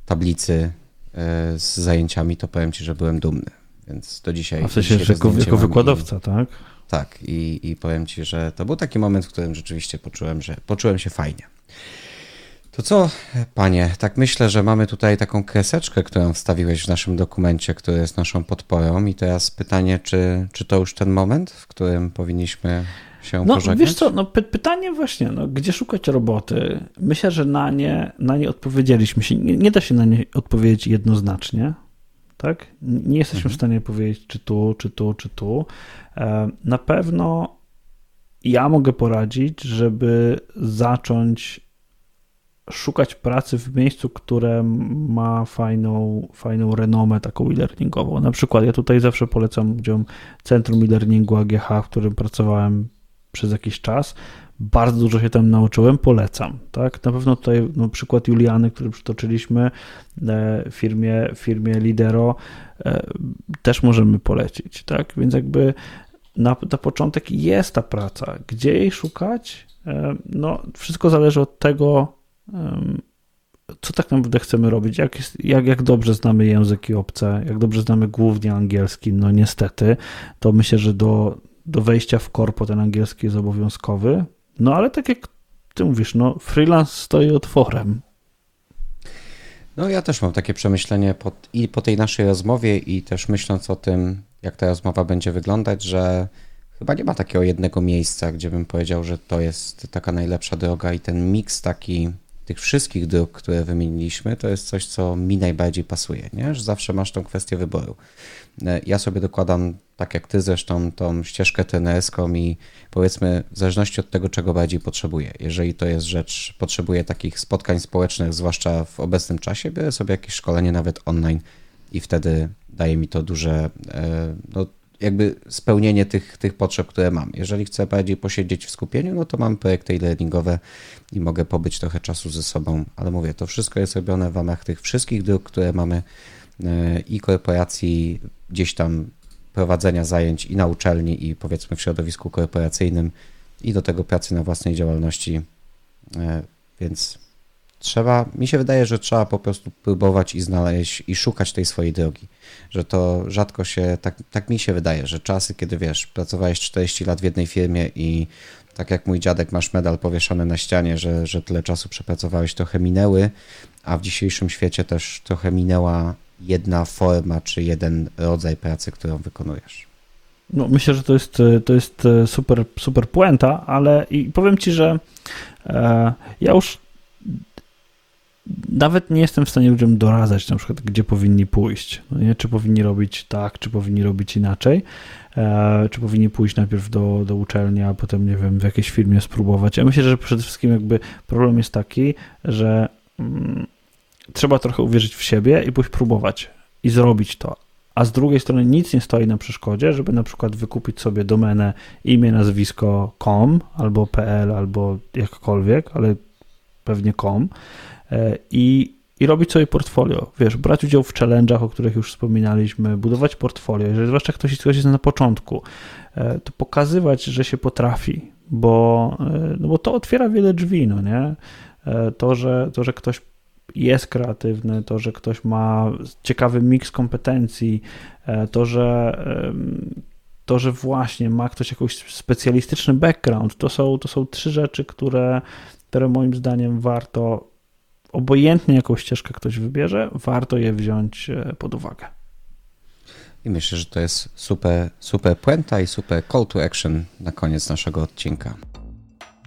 tablicy e, z zajęciami, to powiem Ci, że byłem dumny, więc do dzisiaj... A w sensie, że jako, jako wykładowca, i, tak? Tak i, i powiem Ci, że to był taki moment, w którym rzeczywiście poczułem, że poczułem się fajnie. To co, panie, tak myślę, że mamy tutaj taką kreseczkę, którą wstawiłeś w naszym dokumencie, który jest naszą podporą i teraz pytanie, czy, czy to już ten moment, w którym powinniśmy się no, pożegnać? Wiesz co, no py pytanie właśnie, no, gdzie szukać roboty? Myślę, że na nie, na nie odpowiedzieliśmy się. Nie, nie da się na nie odpowiedzieć jednoznacznie, tak? Nie jesteśmy mhm. w stanie powiedzieć, czy tu, czy tu, czy tu. E, na pewno ja mogę poradzić, żeby zacząć szukać pracy w miejscu, które ma fajną, fajną renomę taką e-learningową. Na przykład ja tutaj zawsze polecam ludziom Centrum E-Learningu AGH, w którym pracowałem przez jakiś czas. Bardzo dużo się tam nauczyłem, polecam. Tak? Na pewno tutaj no, przykład Juliany, który przytoczyliśmy e, firmie, firmie Lidero, e, też możemy polecić. Tak? Więc jakby na, na początek jest ta praca. Gdzie jej szukać? E, no, wszystko zależy od tego, co tak naprawdę chcemy robić, jak, jest, jak, jak dobrze znamy języki obce, jak dobrze znamy głównie angielski, no niestety, to myślę, że do, do wejścia w korpo ten angielski jest obowiązkowy, no ale tak jak ty mówisz, no freelance stoi otworem. No ja też mam takie przemyślenie po, i po tej naszej rozmowie i też myśląc o tym, jak ta rozmowa będzie wyglądać, że chyba nie ma takiego jednego miejsca, gdzie bym powiedział, że to jest taka najlepsza droga i ten miks taki tych wszystkich dróg, które wymieniliśmy, to jest coś, co mi najbardziej pasuje, nie? że zawsze masz tą kwestię wyboru. E, ja sobie dokładam, tak jak ty zresztą, tą ścieżkę trenerską i powiedzmy, w zależności od tego, czego bardziej potrzebuję. Jeżeli to jest rzecz, potrzebuję takich spotkań społecznych, zwłaszcza w obecnym czasie, biorę sobie jakieś szkolenie nawet online i wtedy daje mi to duże, e, no, jakby spełnienie tych, tych potrzeb, które mam. Jeżeli chcę bardziej posiedzieć w skupieniu, no to mam projekty e-learningowe i mogę pobyć trochę czasu ze sobą, ale mówię, to wszystko jest robione w ramach tych wszystkich dróg, które mamy e, i korporacji, gdzieś tam prowadzenia zajęć i na uczelni, i powiedzmy w środowisku korporacyjnym, i do tego pracy na własnej działalności. E, więc trzeba, mi się wydaje, że trzeba po prostu próbować i znaleźć i szukać tej swojej drogi. Że to rzadko się, tak, tak mi się wydaje, że czasy, kiedy wiesz, pracowałeś 40 lat w jednej firmie i tak jak mój dziadek, masz medal powieszony na ścianie, że, że tyle czasu przepracowałeś, trochę minęły, a w dzisiejszym świecie też trochę minęła jedna forma czy jeden rodzaj pracy, którą wykonujesz. No, myślę, że to jest, to jest super, super puenta, ale i powiem ci, że e, ja już nawet nie jestem w stanie ludziom doradzać, na przykład, gdzie powinni pójść. No nie? Czy powinni robić tak, czy powinni robić inaczej. E, czy powinni pójść najpierw do, do uczelni, a potem, nie wiem, w jakiejś firmie spróbować. Ja myślę, że przede wszystkim jakby problem jest taki, że mm, trzeba trochę uwierzyć w siebie i pójść próbować i zrobić to. A z drugiej strony nic nie stoi na przeszkodzie, żeby na przykład wykupić sobie domenę imię, nazwisko com albo pl, albo jakkolwiek, ale pewnie com i i robić sobie portfolio. Wiesz, brać udział w challenge'ach, o których już wspominaliśmy, budować portfolio. Jeżeli zwłaszcza ktoś, ktoś jest na początku, e, to pokazywać, że się potrafi, bo, e, no bo to otwiera wiele drzwi, no nie? E, to, że, to, że ktoś jest kreatywny, to, że ktoś ma ciekawy miks kompetencji, to, że to, że właśnie ma ktoś jakiś specjalistyczny background, to są, to są trzy rzeczy, które, które moim zdaniem warto obojętnie jaką ścieżkę ktoś wybierze, warto je wziąć e, pod uwagę. I myślę, że to jest super, super puenta i super call to action na koniec naszego odcinka.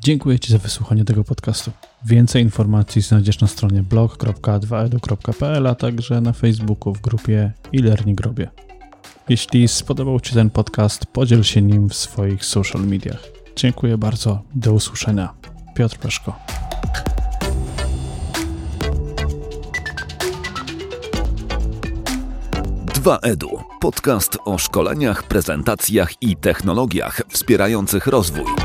Dziękuję Ci za wysłuchanie tego podcastu. Więcej informacji znajdziesz na stronie blog.2edu.pl, a także na Facebooku w grupie e-learning grobie. Jeśli spodobał Ci ten podcast, podziel się nim w swoich social mediach. Dziękuję bardzo. Do usłyszenia. Piotr Peszko. 2EDU. Podcast o szkoleniach, prezentacjach i technologiach wspierających rozwój.